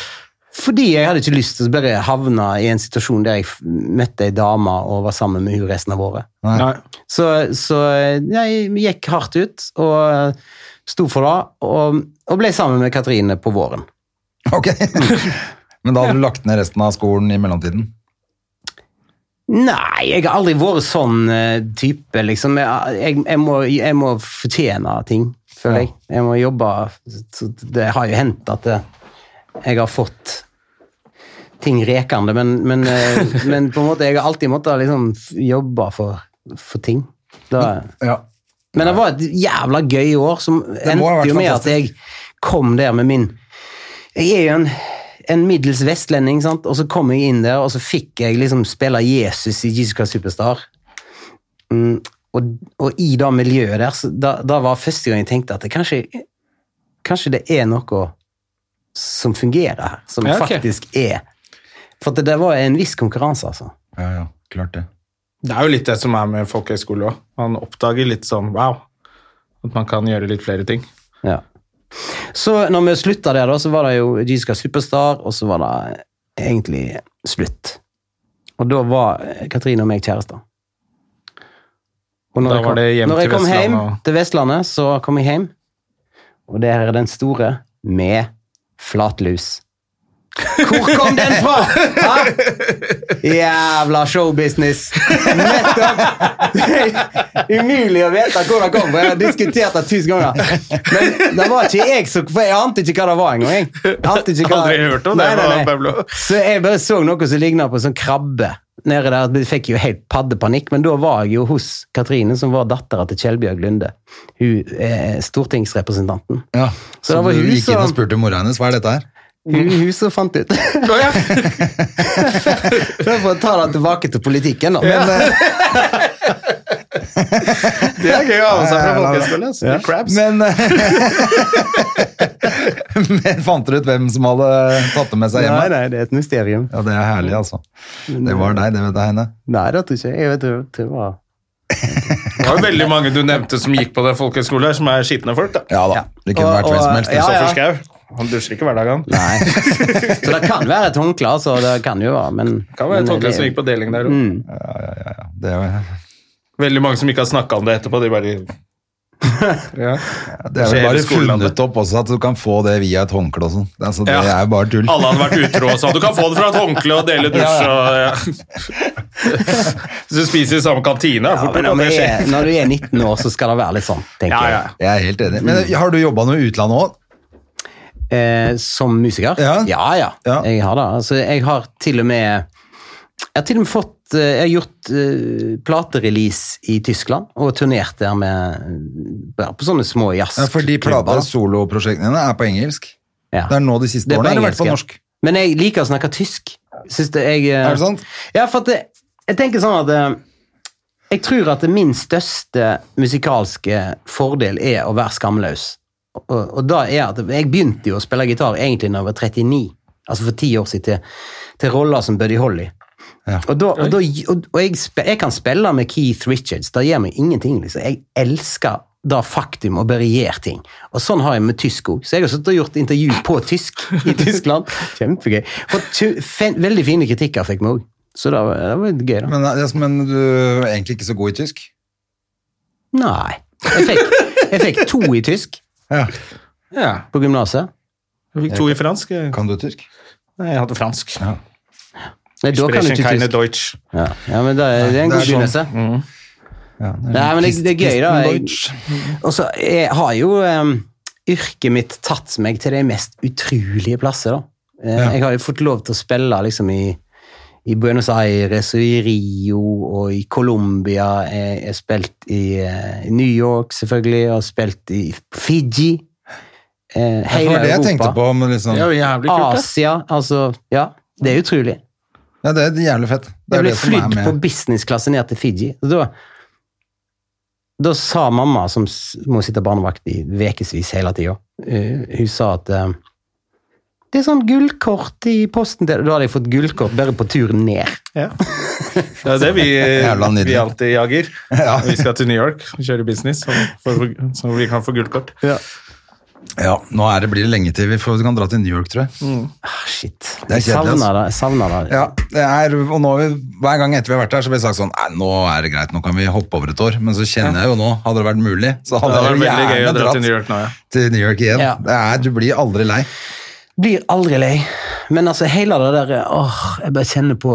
Fordi jeg hadde ikke lyst til å bare havne i en situasjon der jeg møtte ei dame og var sammen med hun resten av året. Nei. Så, så jeg gikk hardt ut og eh, sto for det, og, og ble sammen med Katrine på våren. Ok. Men da hadde du lagt ned resten av skolen i mellomtiden? Nei, jeg har aldri vært sånn eh, type, liksom. Jeg, jeg, jeg, må, jeg må fortjene ting, føler jeg. Jeg må jobbe Det har jo hendt at det, jeg har fått ting rekende, men, men, eh, men på en måte, jeg har alltid måttet liksom jobbe for, for ting. Da, Ja. men det var et jævla gøy år, som endte jo med at jeg kom der med min Jeg er jo en, en middels vestlending, sant? og så kom jeg inn der, og så fikk jeg liksom spille Jesus i Jesus Christ Superstar. Mm, og, og i det miljøet der, så da, da var første gang jeg tenkte at det kanskje, kanskje det er noe som fungerer her, som Ja, okay. faktisk er For det, det var en viss konkurranse, altså. ja, ja, klart det. Det er jo litt det som er med folkehøyskole òg. Man oppdager litt sånn wow. At man kan gjøre litt flere ting. Ja. Så når vi slutta der, da, så var det jo Jesus Superstar, og så var det egentlig slutt. Og da var Katrine og meg kjærester. Og når Da jeg kom, var det hjem når jeg kom hjem og- til Vestlandet, så kom jeg hjem, og det her er den store med flatlus. Hvor kom den fra?! Ha? Jævla showbusiness! Nettopp! Det er umulig å vite hvor det kom fra. Jeg har diskutert det tusen ganger. Men det var ikke jeg som For jeg ante ikke hva det var engang. jeg. Ante ikke hva- Aldri hørt om det, Nei, nei, nei. Så jeg bare så noe som ligna på en sånn krabbe. Nede der, Jeg fikk jo helt paddepanikk, men da var jeg jo hos Katrine, som var dattera til Kjellbjørg Lunde. Hun er stortingsrepresentanten. Ja. Så Så, det var du gikk inn og spurte mora hennes hva er dette her? Hun, hun som fant ut. Nå, ja. For å ta det tilbake til politikken, da. Men, eh, Det er gøy å ha med seg fra folkehøyskolen, ja, ja. folkehøyskole. altså. Ja. Crabs. Men, men fant dere ut hvem som hadde tatt det med seg nei, hjemme? nei, det er et mysterium. Ja, det er herlig, altså. Det var deg, det vet jeg henne. Nei, det tror ikke jeg. Vet det, det var Det var jo veldig mange du nevnte som gikk på den folkehøyskolen som er skitne folk. da. Ja da, det kunne Og- vært hvem som helst. ja, ja. Han dusjer ikke hver dag, han. Nei. Så det kan være et håndkle, altså. Det kan jo være, men Det kan være et håndkle som gikk på deling der. òg. Mm. Ja, ja, ja, ja. Det er jo Veldig mange som ikke har snakka om det etterpå. De bare ja. Det er vel bare funnet opp også at du kan få det via et håndkle og sånn. Altså, det Ja. er bare tull. Alle hadde vært utro og sånn. Du kan få det fra et håndkle og dele dusj og ja. Hvis du spiser i samme kantine, Ja, fort når, det du skjer. er, når du er 19 år, så skal det være litt sånn, tenker Ja, ja. jeg. Jeg er helt enig. Men har du jobba noe i utlandet òg? Eh, som musiker? Ja. ja, ja. Ja. Jeg har det. Altså, jeg har til og med Jeg har til og med fått eh, Jeg har gjort uh, platerelease i Tyskland og turnert der med på sånne små Ja, fordi plate- soloprosjektene dine er på engelsk. Ja. Det er nå de siste Det er årene, fall engelsk, norsk. Men jeg liker å snakke tysk. Syns det jeg, eh, Er det sant? Ja, for det, jeg tenker sånn at Jeg tror at min største musikalske fordel er å være skamløs. Og, og da er at Jeg begynte jo å spille gitar egentlig da jeg var 39, altså for ti år siden, til, til roller som Buddy Holly. Ja. Og, da, og, da, og, og jeg, spe, jeg kan spille med Keith Richards, det gjør meg ingenting. liksom. Jeg elsker da faktum å gjøre ting. Og sånn har jeg med tysk òg. Så jeg har sittet og gjort intervju på tysk i Tyskland. Kjempegøy. Fått veldig fine kritikker fikk vi òg. Så det var, det var gøy, da. Men, men du er egentlig ikke så god i tysk? Nei. Jeg fikk, jeg fikk to i tysk Ja. Ja. på gymnaset. Jeg fikk to i fransk. Kan du tysk? Nei, jeg hadde fransk. Ja. Nei, da kan du ikke tysk. Deutsch. Ja, ja men det er, det er en god begynnelse. sånn. Mm. Ja, det Nei, men det, det er gøy, da. Jeg, Deutsch. og så jeg har jo um, yrket mitt tatt meg til de mest utrolige plasser, da. Eh, Ja. Jeg har jo fått lov til å spille liksom i, i Buenos Aires og i Rio og i Colombia. Jeg har spilt i eh, New York, selvfølgelig, og spilt i Fiji. Hele Europa. det var det jeg tenkte på. Men liksom, Det jævlig kult. det. Asia, altså Ja, det er utrolig. ja, det er jævlig fett. Det Jeg ble flydd på businessklasse ned til Fiji. Da, da sa mamma, som må sitte barnevakt i ukevis hele tida, hun sa at eh, det er sånn gullkort i posten Da hadde jeg fått gullkort bare på turen ned. Ja. Det er det vi, vi alltid jager. Ja. Vi skal til New York og kjøre business, så, for, så vi kan få gullkort. Ja, nå er det, blir det lenge til vi får, kan dra til New York, tror jeg. Ah, shit. Det er kjedelig, savner altså. det. Jeg savner det. Ja, det er, og nå, hver gang etter vi har vært her, så blir det sagt sånn Nei, nå er det greit, nå kan vi hoppe over et år. Men så kjenner jeg jo nå, hadde det vært mulig, så Det hadde hadde jeg jo å gjerne dra til New York nå, ja. til New York igjen. Ja. Det er, du blir aldri lei. Blir aldri lei. Men altså, hele det der Åh, jeg bare kjenner på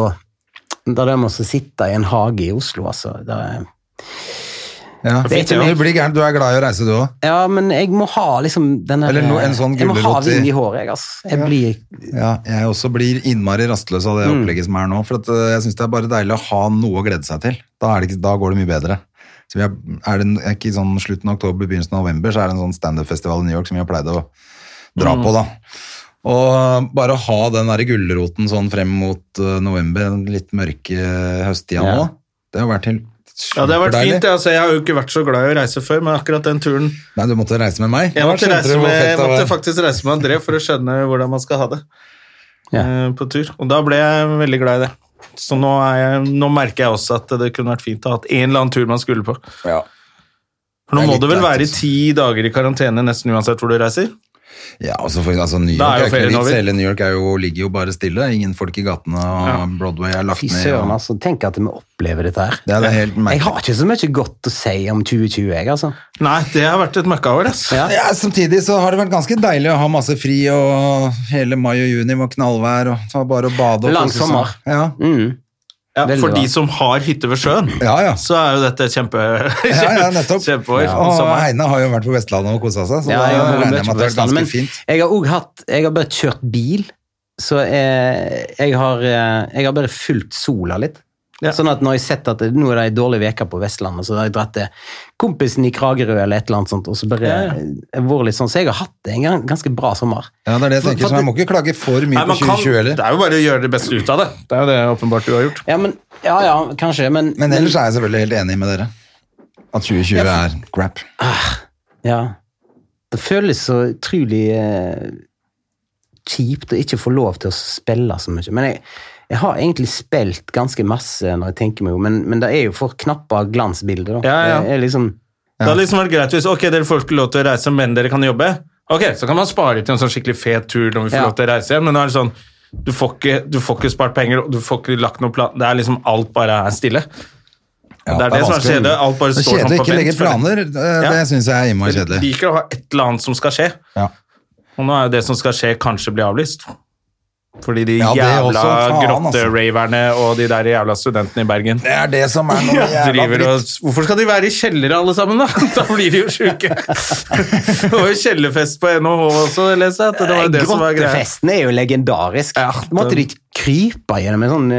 det der med å sitte i en hage i Oslo, altså. Det er, Ja. Det er. Du blir gæren, du er glad i å reise, du òg. ja, men jeg må ha liksom denne Eller no- en sånn Jeg må ha vind i håret, jeg, altså. Jeg blir Ja, jeg også blir innmari rastløs av det Mm. opplegget som er nå. For at, øh, jeg syns det er bare deilig å ha noe å glede seg til. Da, er det ikke, da går det mye bedre. Så vi er, er det er ikke sånn slutten av oktober, begynnelsen av november, så er det en sånn standup-festival i New York som vi har pleid å dra Mm. på, da. Og bare ha den der gulroten sånn frem mot øh, november, den litt mørke høsttida Ja. nå, det har vært helt Ja, det har vært fint. Altså, jeg har jo ikke vært så glad i å reise før, men akkurat den turen Nei, du måtte reise med meg. Jeg måtte, reise med, jeg måtte faktisk reise med André for å skjønne hvordan man skal ha det Ja. eh, på tur. Og da ble jeg veldig glad i det. Så nå, er jeg, nå merker jeg også at det kunne vært fint å ha hatt en eller annen tur man skulle på. Ja. For nå må det du vel være i ti dager i karantene nesten uansett hvor du reiser? Ja, altså, for, altså New York, er er, ikke vits. Hele New York er jo, ligger jo bare stille. Ingen folk i gatene, og Ja. Broadway er lagt Fy ned. søren, og- altså. Tenk at vi opplever dette her. Ja, det er helt Jeg har ikke så mye godt å si om 2020, jeg, altså. Nei, det har vært et møkkaår, ass. Ja. Ja, samtidig så har det vært ganske deilig å ha masse fri, og hele mai og juni var knallvær, og det var bare å bade og Lang kose seg. sommer. Ja, Mm. Ja, for de som har hytte ved sjøen, ja. ja. så er jo dette kjempe, Ja, ja, nettopp. kjempeår. Ja, og. Heine har jo vært på Vestlandet og kosa seg, så Ja, jeg har regner jeg med at det er ganske men fint. jeg har òg hatt Jeg har bare kjørt bil, så jeg, jeg, har, eh, jeg har bare fulgt sola litt. Ja. Sånn at når jeg har sett at det, nå er det ei dårlig uke på Vestlandet, så har jeg dratt til kompisen i Kragerø eller et eller annet sånt, og så bare Ja, ja. sånn, Så jeg har hatt det en gang- ganske bra sommer. Ja, det er det jeg tenker, for så jeg må ikke klage for mye Nei, på 2020 heller. det er jo bare å gjøre det beste ut av det. Det er jo det åpenbart du har gjort. Ja, men, ja, ja, kanskje, men, Men ellers er jeg selvfølgelig helt enig med dere. At 2020 er crap. Ja. Det føles så utrolig eh, kjipt å ikke få lov til å spille så mye. Men jeg, jeg har egentlig spilt ganske masse når jeg tenker meg om, men, men det er jo for knappe glansbilder. Da. Ja, ja. Det er liksom, Det hadde liksom vært greit hvis ok, dere får ikke lov til å reise, men dere kan jobbe. Ok, Så kan man spare til en sånn skikkelig fet tur når vi får Ja. lov til å reise igjen, men nå er det sånn du får, ikke, du får ikke spart penger, og du får ikke lagt noen plan. Det er liksom alt bare er stille. Ja, det er det som er kjedelig. Alt bare står sånn kjedelig ikke legge planer. Det, Ja. det syns jeg er innmari kjedelig. liker å ha et eller annet som skal skje, Ja. og nå er jo det som skal skje, kanskje bli avlyst. Fordi de Ja, jævla grotteraverne faen, altså. og de der jævla studentene i Bergen Det er det som er noe jævla dritt. og. Hvorfor skal de være i kjellere alle sammen, da? Da blir de jo sjuke. Det var jo kjellerfest på NHH også, leser jeg. Det var det som var greia. Grottefesten er jo legendarisk. Ja, det... måtte de krype gjennom en sånn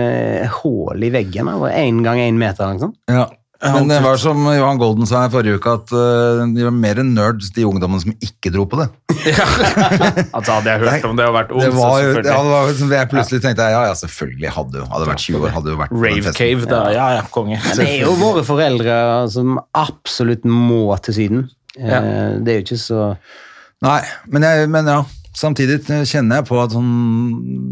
hull i veggen. Én gang én meter. liksom? Ja. Men det var som Johan Golden sa i forrige uke, at øh, de var mer nerds, de ungdommene som ikke dro på det. Altså, hadde jeg hørt om det og vært ung, Det så var ja, selvfølgelig. det var, som jeg plutselig tenkte jeg, ja, ja, selvfølgelig hadde hadde vært 20 år. hadde jo vært Rave cave, da. Ja, ja, konge. Men det er jo våre foreldre som absolutt må til Syden. Ja. Eh, Det er jo ikke så Nei, men, jeg, men ja, samtidig kjenner jeg på at sånn,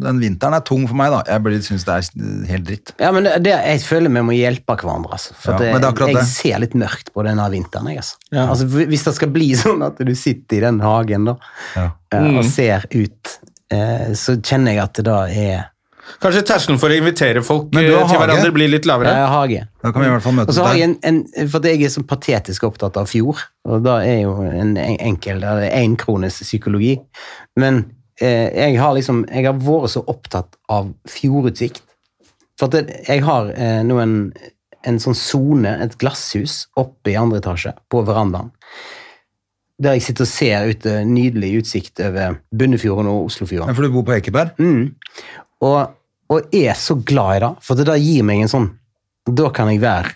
den vinteren er tung for meg da. Jeg syns synes det er helt dritt. Ja, men det, det, jeg føler vi må hjelpe hverandre. Altså. For Ja, det, det jeg ser litt mørkt på denne vinteren. Jeg, altså. Ja. Altså, hvis det skal bli sånn at du sitter i den hagen da, Ja. eh, Mm. og ser ut, eh, så kjenner jeg at det da er Kanskje terskelen for å invitere folk har eh, til hage? hverandre blir litt lavere? eh, hage. Da kan vi i hvert fall møte møtes jeg der. en, en, for jeg er så patetisk opptatt av fjord, og da er jo en, en enkel, det er en krones psykologi. Men eh, jeg har liksom, jeg har vært så opptatt av fjordutsikt. For at jeg har eh, nå en, en sånn zone, et glasshus, oppe i andre etasje, på verandaen. Der jeg sitter og ser ut eh, nydelig utsikt over Bunnefjorden og Oslofjorden. Ja, For du bor på Ekeberg? Mm. Og, og er så glad i det, for det da gir meg en sånn Da kan jeg være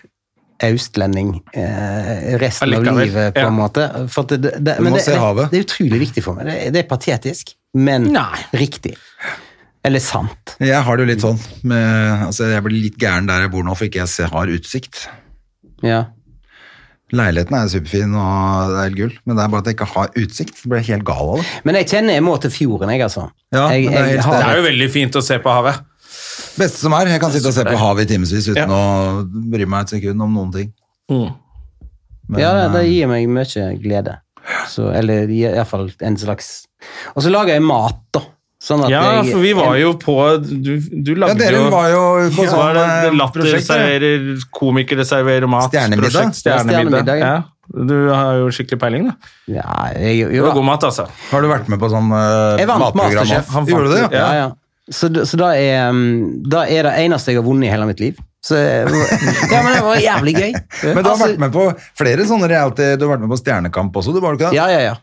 austlending eh, resten av livet, på ja. en måte. For det, det, men det, det, det er utrolig viktig for meg. Det, det er patetisk, men Nei. riktig. Eller sant. Jeg har det jo litt sånn. Med, altså jeg blir litt gæren der jeg bor nå, for ikke jeg har utsikt. Ja. Leiligheten er superfin og det er helt gull, men det er bare at jeg ikke har utsikt. Så blir jeg helt gal av det. Men jeg kjenner jeg må til fjorden, jeg, altså. Ja, jeg, men det er helt har, Det er jo veldig fint å se på havet. Beste som er, jeg kan sitte og se på havet i timevis uten Ja. å bry meg et sekund om noen ting. Men, ja, det, det eh, gir meg mye glede. Så, eller iallfall en slags Og så lager jeg mat, da. Sånn at Ja, jeg, for vi var jo på Du, du Ja, lagde dere jo var jo på ja, sånn var det? eh, Latter prosjekt, dere. serverer, komikere serverer mat. Stjernemiddag. Stjernemiddag. ja. Ja. Du har jo skikkelig peiling, da. Ja, jeg, jo, da. god mat, altså. Har du vært med på sånn uh, Jeg vant matprogram? Gjorde du det? Ja. Ja, ja. Så, så da, er, um, da er det eneste jeg har vunnet i hele mitt liv. Så, ja, men det var jævlig gøy. Men du har Altså, vært med på flere sånne reality Du har vært med på Stjernekamp også, du var du ikke det? Ja, ja, ja.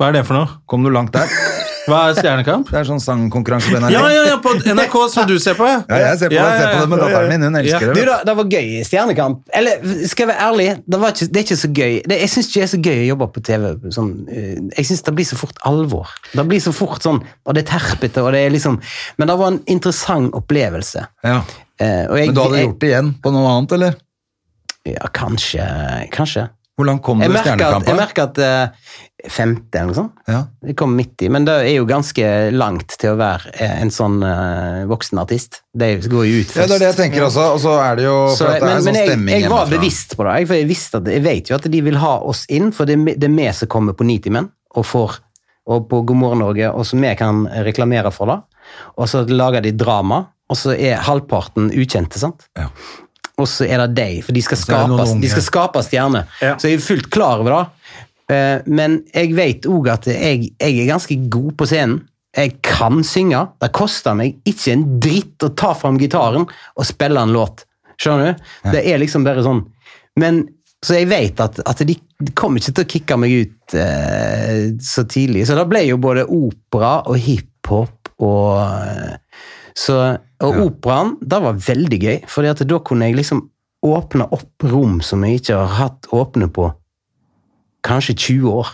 Hva er det for noe? Kom du langt der? Hva er Stjernekamp? Det er sånn sangkonkurranse på NRK. Ja, ja, ja, på NRK som du ser på, ja. Ja, jeg ser på, jeg ser på det med datteren min, hun elsker Du, det. Du, da, det var gøy i Stjernekamp. Eller, skal jeg være ærlig, det, var ikke, det er ikke så gøy. Det, jeg syns ikke det er så gøy å jobbe på TV. Sånn, eh, jeg syns det blir så fort alvor. Det blir så fort sånn, og det er terpete, og det er liksom Men det var en interessant opplevelse. Ja. Eh, og jeg, Men du hadde jeg- gjort det igjen på noe annet, eller? Ja, kanskje. Kanskje. Hvor langt kom du i Stjernekampen? jeg merker at uh, femte eller noe sånt. Ja. Jeg kom midt i, men det er jo ganske langt til å være eh, en sånn uh, voksenartist. Det går jo ut først. ja, det er det jeg tenker også. Og så er det jo for Så, at det men er sånn men jeg, jeg var bevisst på det. For jeg, visste at, jeg vet jo at de vil ha oss inn, for det, er vi- det er vi som kommer på Nitimen og, får, og på God morgen Norge, og så vi kan reklamere for det. Og så lager de drama, og så er halvparten ukjente, sant? Ja. Og så er det deg, for de skal skape, de skal skape stjerner. Ja. Så jeg er fullt klar over det. Eh, Men jeg vet òg at jeg, jeg er ganske god på scenen. Jeg kan synge. Det koster meg ikke en dritt å ta fram gitaren og spille en låt. Skjønner du? Det er liksom bare sånn. Men, så jeg vet at, at de, de kommer ikke til å kicke meg ut eh, så tidlig. Så det ble jo både opera og hiphop og eh, så, Og operaen, det var veldig gøy, for da kunne jeg liksom åpne opp rom som jeg ikke har hatt åpne på kanskje 20 år.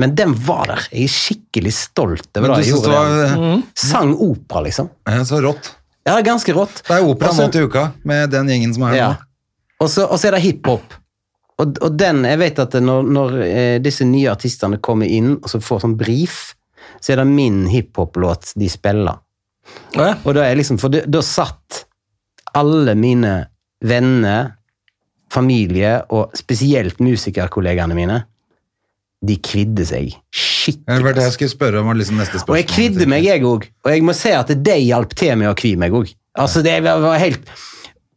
Men den var der. Jeg er skikkelig stolt over det jeg gjorde. var der. Sang opera, liksom. ja, så rått. Ja, ganske rått. Det er opera nå til uka, med den gjengen som er her Ja. nå. Og så, og så er det hiphop. Og, og den, jeg vet at når, når eh, disse nye artistene kommer inn og så får sånn brief, så er det min hiphop-låt de spiller. Ja. Og da er liksom, for da, satt alle mine venner, familie og spesielt musikerkollegaene mine, de kvidde seg skikkelig. Det var det jeg skulle spørre om. var liksom neste spørsmål. Og jeg kvidde meg, jeg òg. Og jeg må si at det hjalp til med å kvi meg òg. Altså, det var helt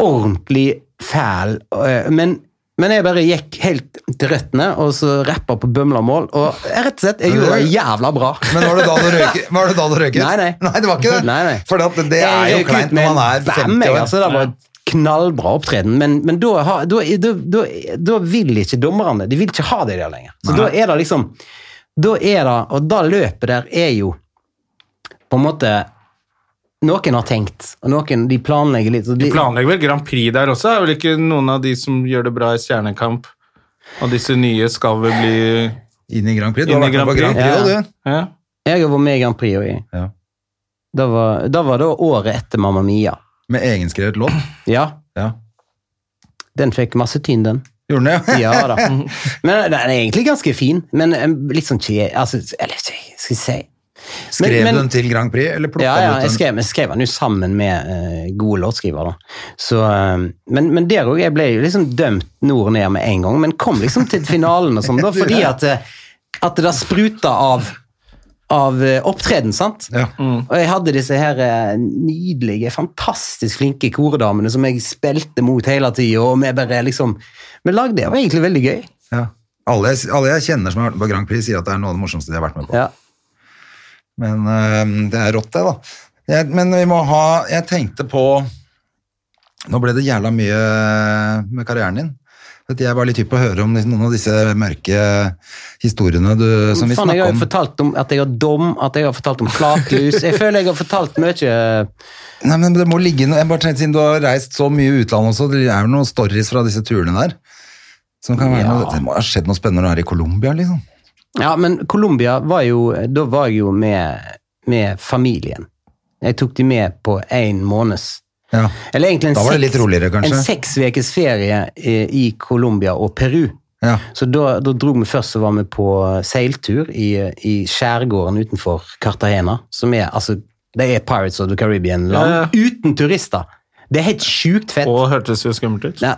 ordentlig fæl. øh, Men, men jeg bare gikk helt til røttene og så rappa på bømlamål. Og rett og slett, jeg gjorde det jævla bra. Men var det da du røyket? Var det da du røyket? Nei, nei. nei, det var ikke det. Nei, nei. For at det er jo kleint når man er 50 år. Altså, det var knallbra opptreden, men, men da, har- da, da, da, vil ikke dommerne De vil ikke ha det der lenger. Så da er det liksom Da er det Og da løpet der er jo på en måte Noen har tenkt, og noen de planlegger litt. og De de- planlegger vel Grand Prix der også? Er vel ikke noen av de som gjør det bra i Stjernekamp? Og disse nye skal vel bli Inn i Grand Prix. Du har i vært med på Grand Prix, og du. ja. Jeg har vært med i Grand Prix, og jeg. Ja. Da var, da var det året etter Mamma Mia. Med egenskrevet låt. Ja, Ja. den fikk masse tynn, den. Gjorde den det? Ja da. Men den er egentlig ganske fin, men eh, litt sånn kje... Altså, eller skal jeg si Skrev Men- men- du den til Grand Prix, eller plukka Ja, ja, du ut jeg den? skrev, jeg skrev den jo sammen med uh, gode låtskriver, da. Så, uh, men, men der òg, jeg ble jo liksom dømt nord og ned med en gang, men kom liksom til finalen og sånn, da, fordi at, eh, at det da spruta av, av opptreden, sant? Ja. Og jeg hadde disse her nydelige, fantastisk flinke koredamene som jeg spilte mot hele tida, og vi bare liksom Vi lagde det, var egentlig veldig gøy. Ja. Alle, jeg, alle jeg kjenner som har vært med på Grand Prix, sier at det er noe av det morsomste de har vært med på. Ja. Men øhm, det er rått, det, da. Jeg, men vi må ha Jeg tenkte på Nå ble det jævla mye med karrieren din. Jeg var litt hypp på å høre om noen av disse mørke historiene du, som vi Faen, jeg har jo om. fortalt om at jeg har dom, at jeg har fortalt om flatlus. Jeg føler jeg har fortalt mye Nei, men det må ligge Jeg bare tenkte Siden du har reist så mye i utlandet også, det er jo noen stories fra disse turene der. Som kan være Ja. noe, det må ha skjedd noe spennende når du er i Colombia, liksom. Ja, men Colombia var jo Da var jeg jo med, med familien. Jeg tok de med på en måneds Ja. Eller egentlig en Da var det seks- litt roligere, kanskje? En seks ukers ferie i, i Colombia og Peru. Ja. Så da, da dro vi først og var med på seiltur i, i skjærgården utenfor Cartagena. Som er altså Det er Pirates of the Caribbean-land Ja, ja. uten turister. Det er helt sjukt fett. Og hørtes jo skummelt ut. Ja.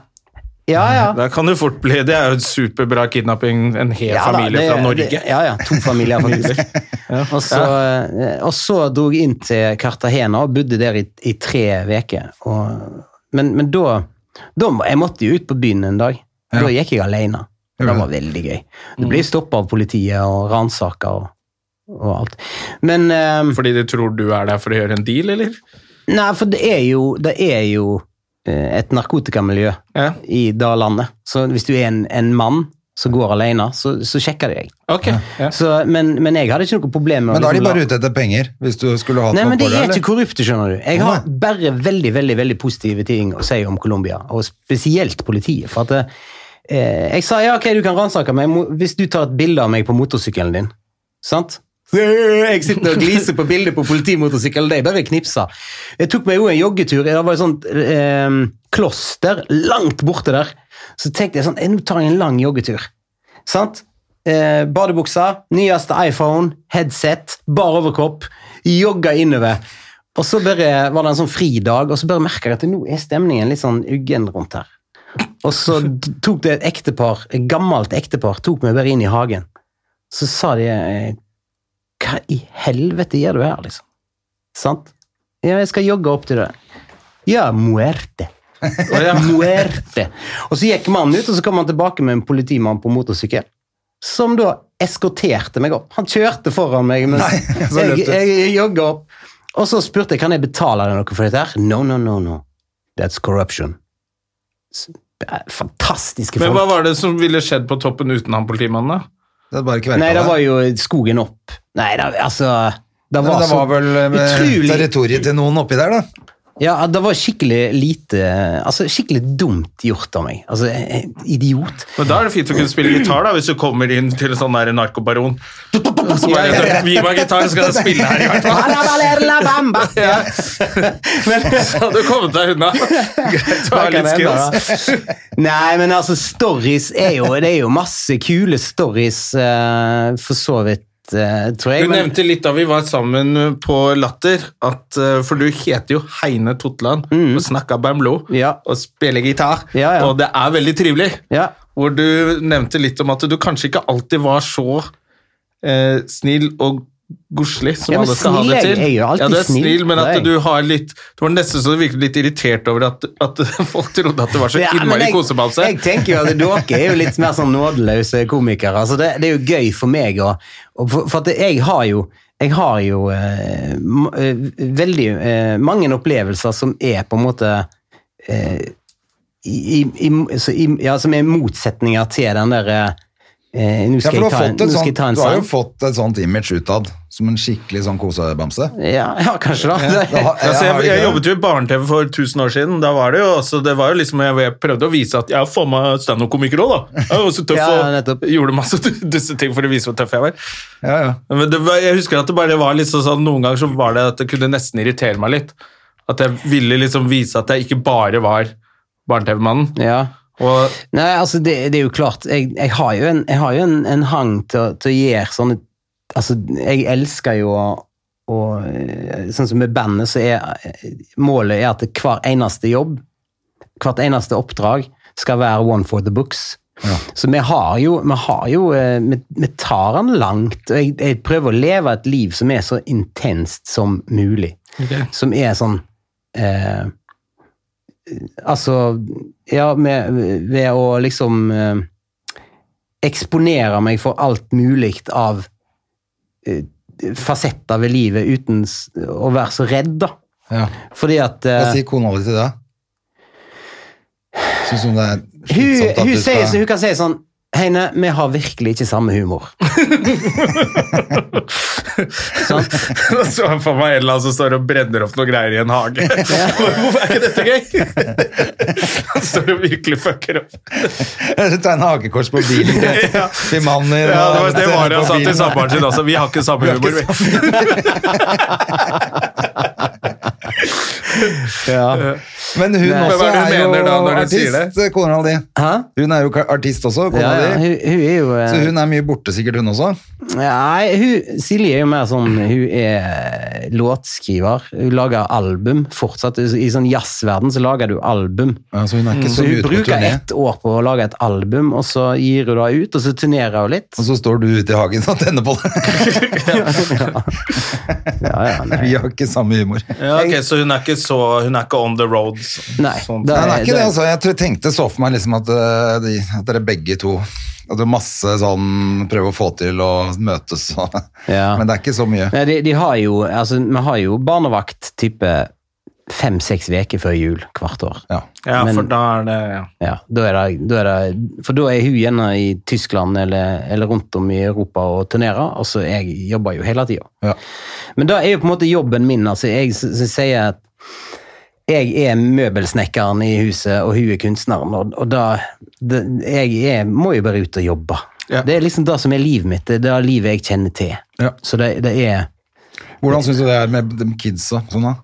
Ja, ja. Da kan det fort bli Det er jo en superbra kidnapping, en hel Ja da, familie det- fra Norge. Det, ja, ja. To familier, faktisk. og, så, eh, og så dro jeg inn til Cartagena og bodde der i, i tre uker. Men, men da, da Jeg måtte jo ut på byen en dag. Da gikk jeg alene. Det var veldig gøy. Du blir stoppa av politiet og ransaka og, og alt. Men eh, Fordi de tror du er der for å gjøre en deal, eller? Nei, for det er jo, det er jo et narkotikamiljø Ja. i det landet. Så hvis du er en, en mann som går alene, så, så sjekker de deg. Ok. Ja. Så, men, men jeg hadde ikke noe problem med Men da er de liksom bare ute etter penger, hvis du skulle hatt Nei, men de det, er eller? ikke korrupte, skjønner du. Jeg har bare veldig veldig, veldig positive ting å si om Colombia, og spesielt politiet. For at eh, Jeg sa ja, ok, du kan ransake meg hvis du tar et bilde av meg på motorsykkelen din. Sant? Jeg sitter og gliser på bildet på politimotorsykkelen, de bare knipsa. Jeg tok meg jo en joggetur. Det var et sånt eh, kloster langt borte der. Så tenkte jeg sånn, nå tar jeg en lang joggetur. Sant? Eh, badebuksa, nyeste iPhone, headset, bar overkropp, jogga innover. Og så bare var det en sånn fridag, og så bare merka jeg at nå er stemningen litt sånn uggen rundt her. Og så tok det et ektepar, et gammelt ektepar, tok meg bare inn i hagen. Så sa de eh, Hva i helvete gjør du her, liksom? Sant? Ja, jeg skal jogge opp til det. Ja, muerte. Muerte. Og så gikk mannen ut, og så kom han tilbake med en politimann på motorsykkel. Som da eskorterte meg opp. Han kjørte foran meg mens Nei, jeg, jeg jogga opp. Og så spurte jeg kan jeg betale deg noe for dette. her? No, no, no, no. That's corruption. Fantastiske er Men hva var det som ville skjedd på toppen uten han politimannen? da? Det bare kverka Nei, det var jo skogen opp. Nei, da, altså Det var, Nei, det var vel eh, utrolig territoriet til noen oppi der, da. Ja, det var skikkelig lite Altså, skikkelig dumt gjort av meg. Altså, eh, idiot. Men Da er det fint å kunne spille gitar, da, hvis du kommer inn til en sånn der narkobaron. Så bare, Gi meg gitar, så skal jeg spille her, i hvert fall. Ja. Så hadde du kommet deg unna. Greit å ha litt skills. Nei, men altså, stories er jo Det er jo masse kule stories, eh, for så vidt, tror jeg. Du men- nevnte litt da vi var sammen på Latter, at, eh, for du heter jo Heine Totland og snakker bamlo Mm. Ja. og spiller gitar, Ja, ja. og det er veldig trivelig. Ja. Hvor du nevnte litt om at du kanskje ikke alltid var så eh, snill og godslig som Ja, alle skal ha snill det er- til. jeg alltid ja, du er snill, men at du har litt Du var nesten så du virket litt irritert over at, at folk trodde at det var så Ja, innmari kosebalse. Jeg tenker jo at dere er jo litt mer sånn nådeløse komikere. Altså det, det er jo gøy for meg, og for, for jeg har jo jeg har jo eh, eh, veldig eh, mange opplevelser som er på en måte eh, i, i, så i, ja, Som er motsetninger til den der eh, Nå Ja, skal, for du har, ta, fått nå skal jeg ta en du har jo fått et sånt image utad, som en skikkelig sånn kosebamse. Ja, ja, kanskje da. Da har- Altså, jeg, jeg jobbet jo i barne-TV for 1000 år siden. Da var det jo også, det var jo liksom, jeg, jeg prøvde å vise at jeg har faen meg standup-komiker òg, da. Jeg var så tøff Ja, og gjorde masse dusseting for å vise hvor tøff jeg var. Ja, ja. Men det jeg husker at det bare var sånn, sånn Noen ganger så var det at det kunne nesten irritere meg litt. At jeg ville liksom vise at jeg ikke bare var barne-TV-mannen. Ja. Og Nei, altså det, det er jo klart Jeg, jeg har jo en, jeg har jo en, en hang til, til å gjøre sånne Altså, jeg elsker jo å å, eh, Sånn som med bandet, så er målet er at hver eneste jobb, hvert eneste oppdrag, skal være one for the books. Så vi har jo, vi, har jo eh, vi, vi tar den langt. og jeg, jeg prøver å leve et liv som er så intenst som mulig. Som er sånn eh, Altså, ja, med, ved å liksom eh, eksponere meg for alt mulig av eh, fasetter ved livet uten å være så redd, da. ja. Fordi at eh, Hva sier kona di til det? Syns hun det er hun, hun, skal... sier, hun kan si sånn Heine, vi har virkelig ikke samme humor. sånn? så han for meg en eller annen som står og brenner opp noe greier i en hage. Hvorfor er ikke dette gøy? Han står og virkelig fucker opp. Ta en hagekors på bilen til, Ja. til mannen. Ja, det var det var han sa til samboeren sin også. Vi har ikke samme humor. vi. Ja. Men hun også hva er det er jo mener da når du sier artist, kona di. Hæ? Hun er jo ka- artist også, kona Ja, ja, di. hun, hun er jo eh, Så hun er mye borte sikkert, hun også. Nei, hun, Silje er jo mer sånn Hun er låtskriver. Hun lager album fortsatt. I sånn jazzverden så lager du album. Ja, så hun er ikke Så så hun ute på bruker turné. ett år på å lage et album, og så gir hun det ut, og så turnerer hun litt. Og så står du ute i hagen og tenner på det. Ja, ja, nei. Vi har ikke samme humor. Ja, ok, Så hun er ikke så Hun er ikke on the road? Nei, sånt. det Nei, det er ikke det, det- altså. Jeg tenkte så for meg liksom at, eh, de, at dere begge to At det er masse sånn Prøve å få til å møtes og Ja. Men det er ikke så mye. Nei, de, de har jo Altså, vi har jo barnevakt type fem-seks uker før jul hvert år. Ja. Ja, Men- for da er det ja. Ja, da er det, da er det, for da er hun gjerne i Tyskland eller, eller rundt om i Europa og turnerer, og så jeg jobber jo hele tida. Ja. Men da er jo på en måte jobben min. altså Jeg sier at jeg er møbelsnekkeren i huset, og hun er kunstneren. Og, og da det, Jeg jeg, må jo bare ut og jobbe. Ja. Det er liksom det som er livet mitt. Det er det livet jeg kjenner til. Ja. Så det, det er Hvordan syns du det er med de kidsa? Sånn da?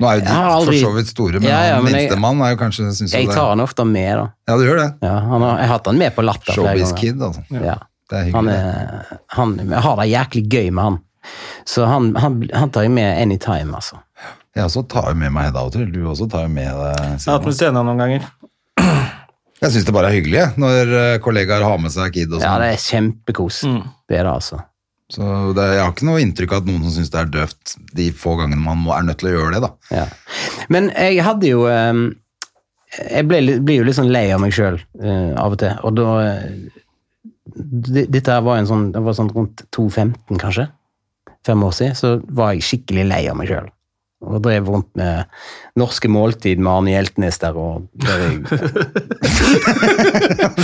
Nå er jo de aldri- for så vidt store, men Ja, ja, han men minstemann er jo kanskje synes Jeg det- tar han ofte med, da. Ja, du gjør det. Ja, han har, jeg har hatt han med på Latter flere Showbiz ganger. kid, altså. Ja. Det er Han, er, han jeg har det jæklig gøy med han. Så han, han, han tar jeg med anytime, altså. Jeg også tar jo med meg Hedda av og til. Du også tar jo med deg Jeg har hatt med scenen noen ganger. Jeg syns det bare er hyggelig når eh, kollegaer har med seg kid og Ja, sånn. det er kjempekos. Mm. Det er det, altså. Så det, jeg har ikke noe inntrykk av at noen som syns det er døvt de få gangene man må, er nødt til å gjøre det, da. Ja. Men jeg hadde jo eh, Jeg blir jo litt sånn lei av meg sjøl av og til, og da eh, Dette her var en sånn Det var sånn rundt 2.15, kanskje? Fem år siden. Så var jeg skikkelig lei av meg sjøl. Og drev rundt med norske måltid med Arne Hjeltnes der og der jeg...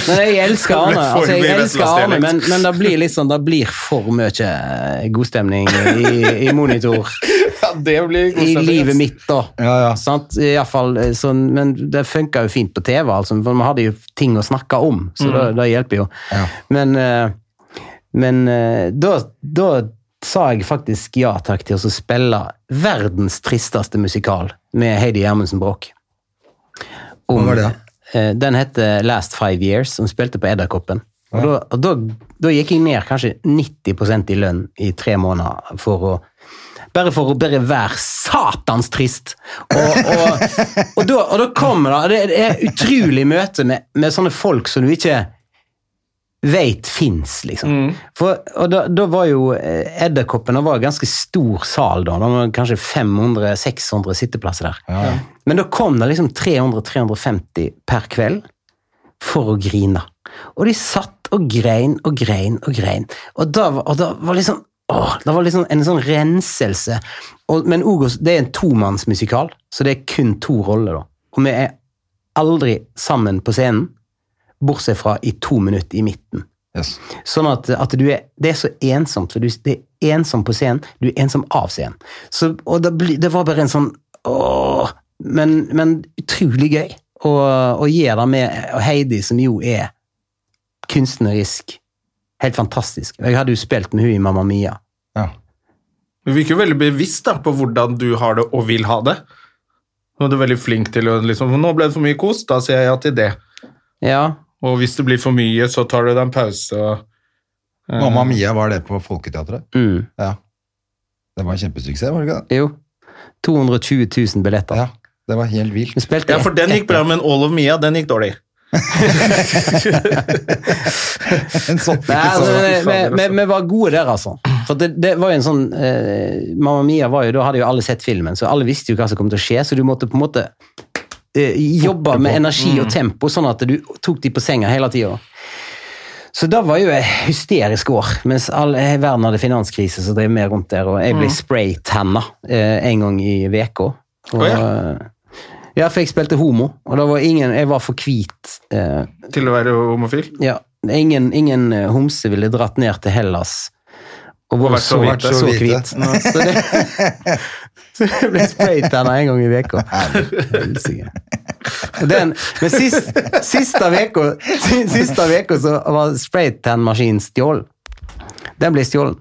Men jeg elsker Arne. Altså, jeg elsker Arne, men, men det blir litt sånn, Det blir for mye eh, godstemning i, i monitor Ja, det blir i livet mitt, da. Ja, ja. Sant? I fall, sånn, men det funka jo fint på TV, altså, for vi hadde jo ting å snakke om, så det, det hjelper jo. Ja. Men, eh, men da, da sa jeg faktisk ja takk til å spille verdens tristeste musikal med Heidi Gjermundsen Broch. Hva var det, eh, Den heter Last Five Years, som spilte på Edderkoppen. Og da, og da, da gikk jeg ned kanskje 90% i lønn i tre måneder for å bare for å bare være satans trist. Og, og, og, da, og da kommer det Det er utrolig møte med, med sånne folk som du ikke veit fins, liksom. For, og da, da var jo eh, Edderkoppen var en ganske stor sal da. Det var kanskje 500-600 sitteplasser der. Men da kom det liksom 300-350 per kveld for å grine. Og de satt og grein og grein og grein. Og da, var- og da var liksom Åh, det var liksom en sånn renselse. Og, men Ogos, det er en tomannsmusikal, så det er kun to roller. da. Og vi er aldri sammen på scenen, bortsett fra i to minutter i midten. Yes. Sånn at, at du er, det er så ensomt, for du det er ensom på scenen, du er ensom av scenen. Så, og det, det var bare en sånn åh, men, men utrolig gøy å, å gjøre det med Heidi, som jo er kunstnerisk helt fantastisk. Jeg hadde jo spilt med hun i Mamma Mia. Ja. Du virker jo veldig bevisst da, på hvordan du har det og vil ha det. Er du veldig flink til å liksom Nå ble det for mye kos, da sier jeg ja til det. Ja, Og hvis det blir for mye, så tar du deg en pause. og eh, Mamma Mia var det på Folketeatret. mm, Ja. Det var en kjempesuksess, var det ikke det? jo. 220 000 billetter. Ja, det var helt vilt. Ja, for den gikk bra, men All of Mia, den gikk dårlig. En sånn Nei, altså, sånn. vi, vi, vi var gode der, altså. For det, det var jo en sånn eh, Mamma Mia var jo, Da hadde jo alle sett filmen, så alle visste jo hva som kom til å skje, så du måtte på en måte eh, jobbe med energi og tempo, sånn at du tok de på senga hele tida. Så da var jo et hysterisk år, mens all eh, verden hadde finanskrise, så drev vi rundt der, og jeg ble spraytanna eh, en gang i uka. Og, ja. eh, ja, for jeg spilte homo, og da var ingen, jeg var for hvit. Eh, Til å være homofil. ja, ingen, ingen homse ville dratt ned til Hellas og hvor vært så, hvit. så Så hvit. Nå, Så det, så det ble spraytanna en gang i veka. Den- Men sist, siste veka Siste veka så var spraytannmaskinen stjålet. Den ble stjålet.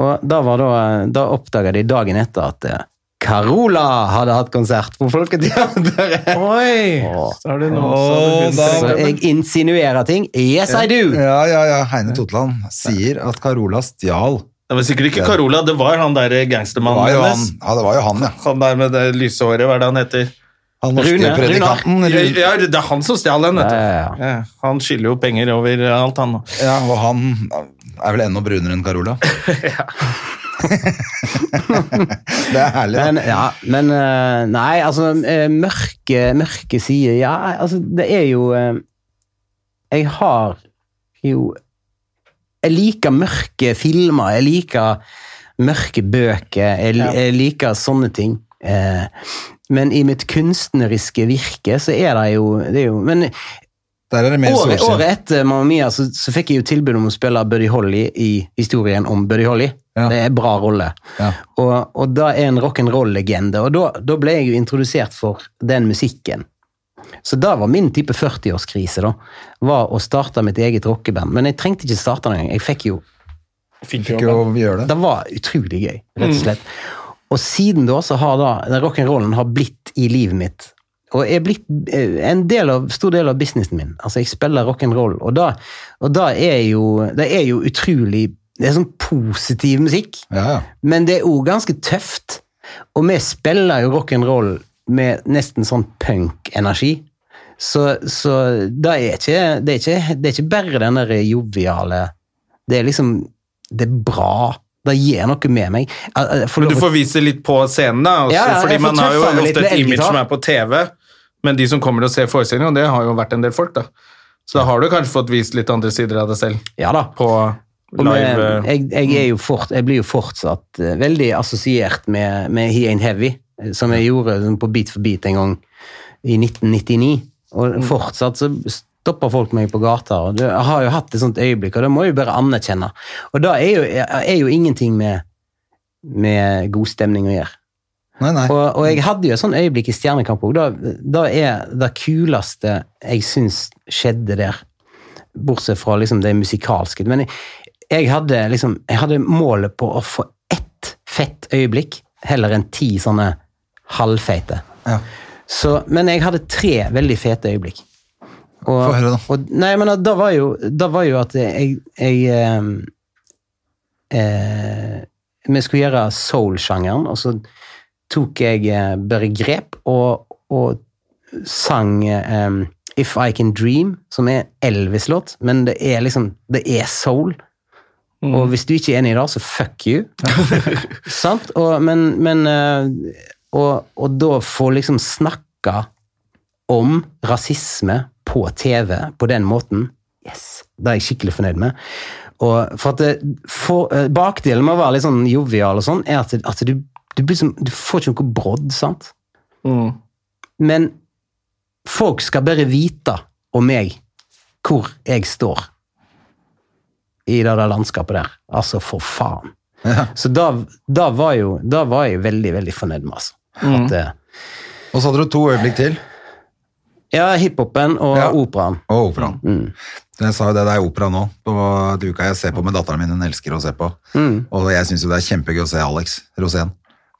Og da, var da, da oppdaga de dagen etter at eh, Carola hadde hatt konsert på Folketeatret. Oi! Så er da- Så jeg insinuerer ting. Yes, I do! Ja, ja, ja. Heine Totland sier at Carola stjal. Det var sikkert ikke Carola, det var han der Det gangstermannen var jo han, hennes. ja, det var jo han, ja. Han der med det lyse håret, hva er det han heter? Han norske Rune, predikanten. Rune. ja, det er han som stjal den, vet du. Ja, ja, ja. Ja, han skylder jo penger over alt, han. Ja, og han er vel enda brunere enn Carola. det er herlig, da. Men, ja, men eh, Nei, altså eh, Mørke, mørke sider Ja, altså, det er jo eh, Jeg har jo Jeg liker mørke filmer, jeg liker mørke bøker, jeg, jeg liker sånne ting. Men i mitt kunstneriske virke så er det jo, det er jo Men det året, året etter Mamma Mia så, så fikk jeg jo tilbud om å spille Buddy Holly i historien om Buddy Holly. Ja. Det er bra rolle. Ja. Og, og da er en rock'n'roll-legende, og da, da ble jeg jo introdusert for den musikken. Så da var min type 40-årskrise, da, var å starte mitt eget rockeband. Men jeg trengte ikke starte det engang. Jeg fikk jo Fikk jo gjøre det. Det var utrolig gøy, rett og slett. Og siden da så har da rock'n'rollen har blitt i livet mitt. Og er blitt eh, en del av, stor del av businessen min. Altså, jeg spiller rock'n'roll, og da, og da er jo Det er jo utrolig Det er sånn positiv musikk. Ja, ja. Men det er òg ganske tøft. Og vi spiller jo rock'n'roll med nesten sånn punk-energi. Så, så det, er ikke, det, er ikke, det er ikke bare den der joviale Det er liksom Det er bra. Det gir noe med meg. Men du får vise litt på scenen, da. Også, Ja, ja, fordi man har jo ofte et image som er på TV, men de som kommer og ser forestillinga, det har jo vært en del folk, da. Så da har du kanskje fått vist litt andre sider av deg selv Ja da. på live eh, jeg, jeg, er jo fort, jeg blir jo fortsatt eh, veldig assosiert med, med He Ain't Heavy, eh, som jeg gjorde sånn på Beat for beat en gang i 1999. Og Mm. fortsatt så stopper folk meg på gata, og jeg har jo hatt et sånt øyeblikk, og det må jeg jo bare anerkjenne. Og da er er jo ingenting med, med god stemning å gjøre. Nei, nei. Og, og jeg hadde jo et sånt øyeblikk i Stjernekamp òg. Da er det kuleste jeg syns skjedde der, bortsett fra liksom det musikalske. Men jeg, jeg, hadde liksom, jeg hadde målet på å få ett fett øyeblikk, heller enn ti sånne halvfeite. Ja. Så, men jeg hadde tre veldig fete øyeblikk. Og, Få høre, da. Og, nei, men da, var jo, da var jo at jeg, jeg eh, eh, Vi skulle gjøre soul-sjangeren, og så tok jeg eh, bare grep og, og sang eh, If I Can Dream, som er Elvis-låt, men det er liksom Det er soul. Og hvis du ikke er enig i det, så fuck you. Sant? Og, men men eh, og, og da få liksom snakka om rasisme på TV på den måten, yes, det er jeg skikkelig fornøyd med. Og for at det, for, eh, Bakdelen med å være litt sånn jovial og sånn, er at, at du, du, blir som, du får ikke noe brodd, sant? mm. Men folk skal bare vite om meg hvor jeg står i det der landskapet der. Altså, for faen. Ja. Så da, da, var jo, da var jeg veldig, veldig fornøyd med, altså. At, eh, Og så hadde du to øyeblikk til. ja, hiphopen og Ja. operaen. Og operaen. Mm. Jeg sa jo det, det er opera nå. På duka jeg ser på med datteren min, hun elsker å se på. Mm. Og jeg syns jo det er kjempegøy å se Alex Rosén,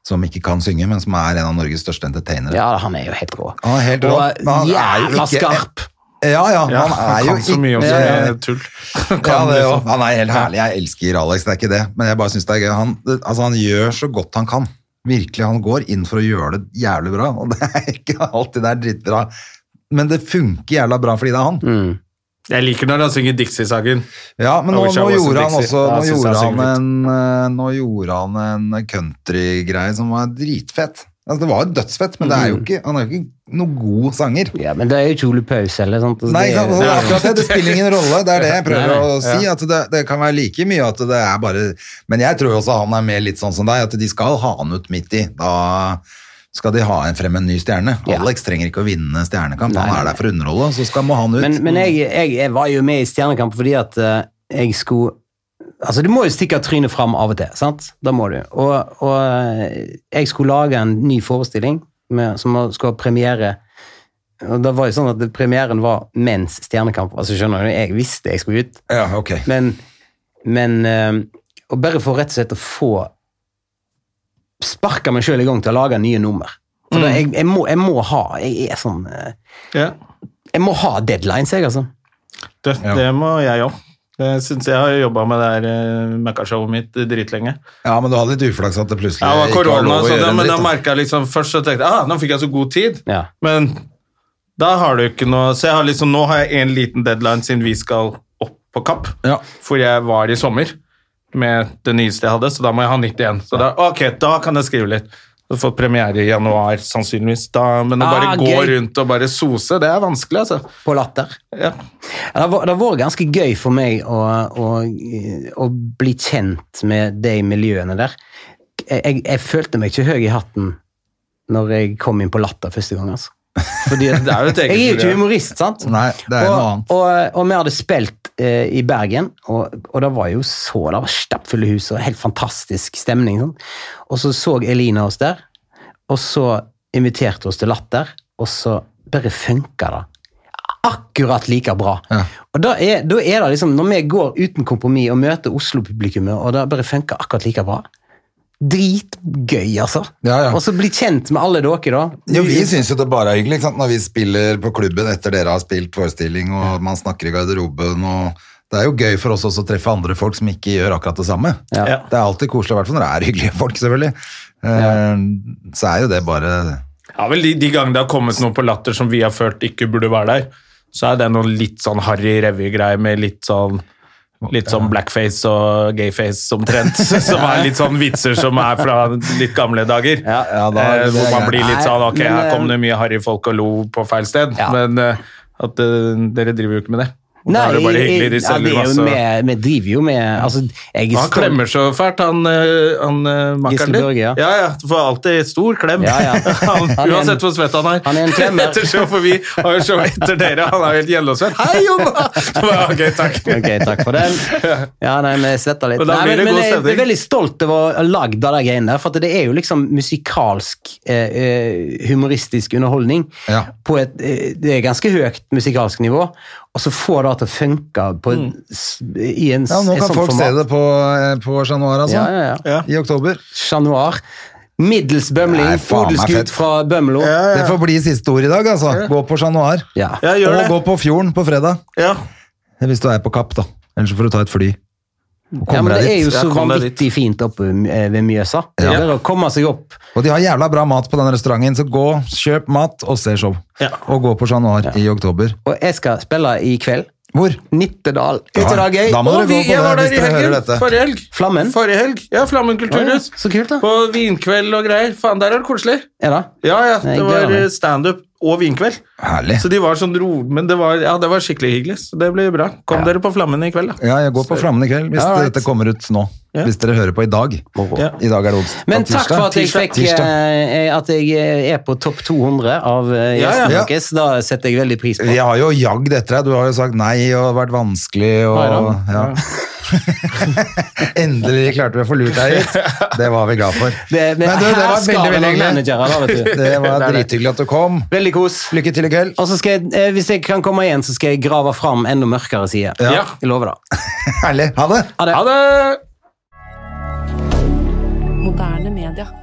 som ikke kan synge, men som er en av Norges største entertainere. Ja, han er jo helt rå. Han er helt rå. Og jævla skarp! Ja, ja, Ja, han er jo kan så mye om ikke så mye tull. Ja, Kan det, liksom. jo. Han er helt herlig. Jeg elsker Alex, det er ikke det. Men jeg bare synes det er gøy. Han, altså, han gjør så godt han kan. Virkelig, Han går inn for å gjøre det jævlig bra, og det er ikke alltid det er drittbra. Men det funker jævla bra fordi det er han. Mm. Jeg liker når han synger Dixie-saken. Ja, men nå, nå gjorde han også Ja, Nå gjorde han, en, eh, nå gjorde han en countrygreie som var dritfett. Altså, det var jo dødsfett, men det er jo ikke, han er jo ikke noen god sanger. Ja, men det er jo ikke Ole Paus heller. Sant? Altså, Nei, ikke sant? det, akkurat det, det spiller ingen rolle. Det er det jeg prøver Nei, å si. At det, det kan være like mye at det er bare Men jeg tror også han er mer litt sånn som deg, at de skal ha han ut midt i. Da skal de ha en frem en ny stjerne. Ja. Alex trenger ikke å vinne Stjernekamp, Nei, han er der for å underholde, så skal må han ut. Men, men jeg, jeg, jeg var jo med i Stjernekamp fordi at eh, jeg skulle Altså, du må jo stikke trynet fram av og til, sant? Da må du. Og, og eh, jeg skulle lage en ny forestilling med, som skulle ha premiere. Og da var jo sånn at premieren var mens Stjernekamp. Altså, skjønner du, jeg visste jeg skulle ut. Ja, ok. Men, men eh, Og bare for rett og slett å få Sparka meg sjøl i gang til å lage nye nummer. For da, jeg, jeg, må, jeg må ha Jeg er sånn eh, Ja. Jeg må ha deadlines, jeg, altså. Det, det må jeg òg. Jeg syns jeg har jobba med det her uh, Mækka-showet mitt eh, dritlenge. Ja, men du hadde litt uflaks at det plutselig Ja, det var ikke var lov å gjøre det, men da dritt. merka jeg liksom Først så tenkte jeg ah, nå fikk jeg så god tid, Ja. men da har du ikke noe Så jeg har liksom, nå har jeg en liten deadline siden vi skal opp på Kapp. Ja. For jeg var i sommer med det nyeste jeg hadde, så da må jeg ha nytt igjen. Så da, ok, da kan jeg skrive litt. Har fått premiere i januar, sannsynligvis. Da, men å bare Ah, gå gøy. rundt og bare sose, det er vanskelig, altså. På Latter. Ja. Det har vært- det har vært ganske gøy for meg å, å, å bli kjent med de miljøene der. Jeg, jeg, jeg følte meg ikke høy i hatten når jeg kom inn på Latter første gang. altså. Fordi Det er jo et eget jeg er jo ikke humorist, sant? Nei, det er og, noe annet. Og, og vi hadde spilt eh, i Bergen, og, og det var jo så Det var stappfulle hus og helt fantastisk stemning. Sånn. Og så så Elina oss der, og så inviterte oss til Latter, og så bare funka det. Akkurat like bra. Ja. Og da er, da er det liksom, Når vi går uten kompromiss og møter Oslo-publikummet, og det bare funker akkurat like bra Dritgøy, altså. Ja, ja. Og så bli kjent med alle dere, da. Jo, vi syns jo det bare er hyggelig ikke sant? når vi spiller på klubben etter dere har spilt forestilling, og man snakker i garderoben. og Det er jo gøy for oss også å treffe andre folk som ikke gjør akkurat det samme. Ja. Ja. Det er alltid koselig, i hvert fall når det er hyggelige folk, selvfølgelig. Eh, Så er jo det bare Ja, vel, de, de gangene det har kommet noe på Latter som vi har følt ikke burde være der, så er det noe litt sånn harry revy-greie med litt sånn Litt sånn blackface og gayface omtrent, som er litt sånn vitser som er fra litt gamle dager. Ja, ja, da- eh, hvor man blir litt sånn Ok, her kom eh, det mye harry folk og lo på feil sted, Ja. men eh, at uh, dere driver jo ikke med det. Da er det bare hyggelig, de selger er masse med, Vi driver jo med altså, jeg Han klemmer så fælt, han, eh, han eh, makkeren din. Ja. ja, ja. Du får alltid stor klem. Ja, ja. han, Han en- uansett hvor svett han er. han er en klemmer. Etter show, for vi har jo show etter dere. Han er jo helt gjennomsvett. Hei, Jonna! Ok, takk. Ok, takk for den. Ja, nei, vi svetter litt. Nei, men, men jeg er veldig stolt over å ha lagd de greiene der, for det er jo liksom musikalsk eh, humoristisk underholdning Ja. på et det er ganske høyt musikalsk nivå, og så får det til å funke på, mm. i en, Ja, nå kan folk se det på, eh, på Chat Noir, altså. Ja, ja, ja. Ja. I oktober. Chat Noir. Middels bømling, odelsgutt fra Bømlo. Det får bli siste ord i dag, altså. Gå på Chat Noir. Ja. Ja, gjør Og det. gå på Fjorden på fredag. Ja. Hvis du er på Kapp, da. Ellers får du ta et fly. Ja, men Det er jo så vanvittig fint oppe eh, ved Mjøsa. Det er bare å komme seg opp. Og de har jævla bra mat på den restauranten, så gå, kjøp mat og se show. Ja. Og gå på Chat Noir i oktober. Og jeg skal spille i kveld. Hvor? Nittedal. Nittedal gøy? Da må dere vi, gå på det hvis i dere hører dette. Forrige helg. Flammen? Forrige helg. Ja, Flammen kulturhus. Så kult, da. På vinkveld og greier. Faen, der er det koselig. Ja da. Ja, ja. Det var standup og vinkveld. Herlig. Så de var sånn ro... Men det var, ja, det var skikkelig hyggelig. Så det blir bra. Kom dere på Flammen i kveld, da. Ja, jeg går på Flammen i kveld, hvis Ja, right. dette kommer ut nå. Ja. Hvis dere hører på i dag. Ja. I dag er det onsdag. Men takk for at jeg fikk eh, At jeg eh, er på topp 200 av eh, Ja, ja. gjestene deres. Da setter jeg veldig pris på. Vi har jo jagd etter deg. Du har jo sagt nei og vært vanskelig og ja. Endelig klarte vi å få lurt deg hit. Det var vi glad for. Det, Men du, det var veldig, veldig hyggelig. Det var Det drithyggelig at du kom. Veldig kos. Lykke til i kveld. Og så skal jeg, eh, Hvis jeg kan komme igjen, så skal jeg grave fram enda mørkere sider. Ja. Jeg lover det. Herlig. Ha det. Ha det. Ha det! Moderne media.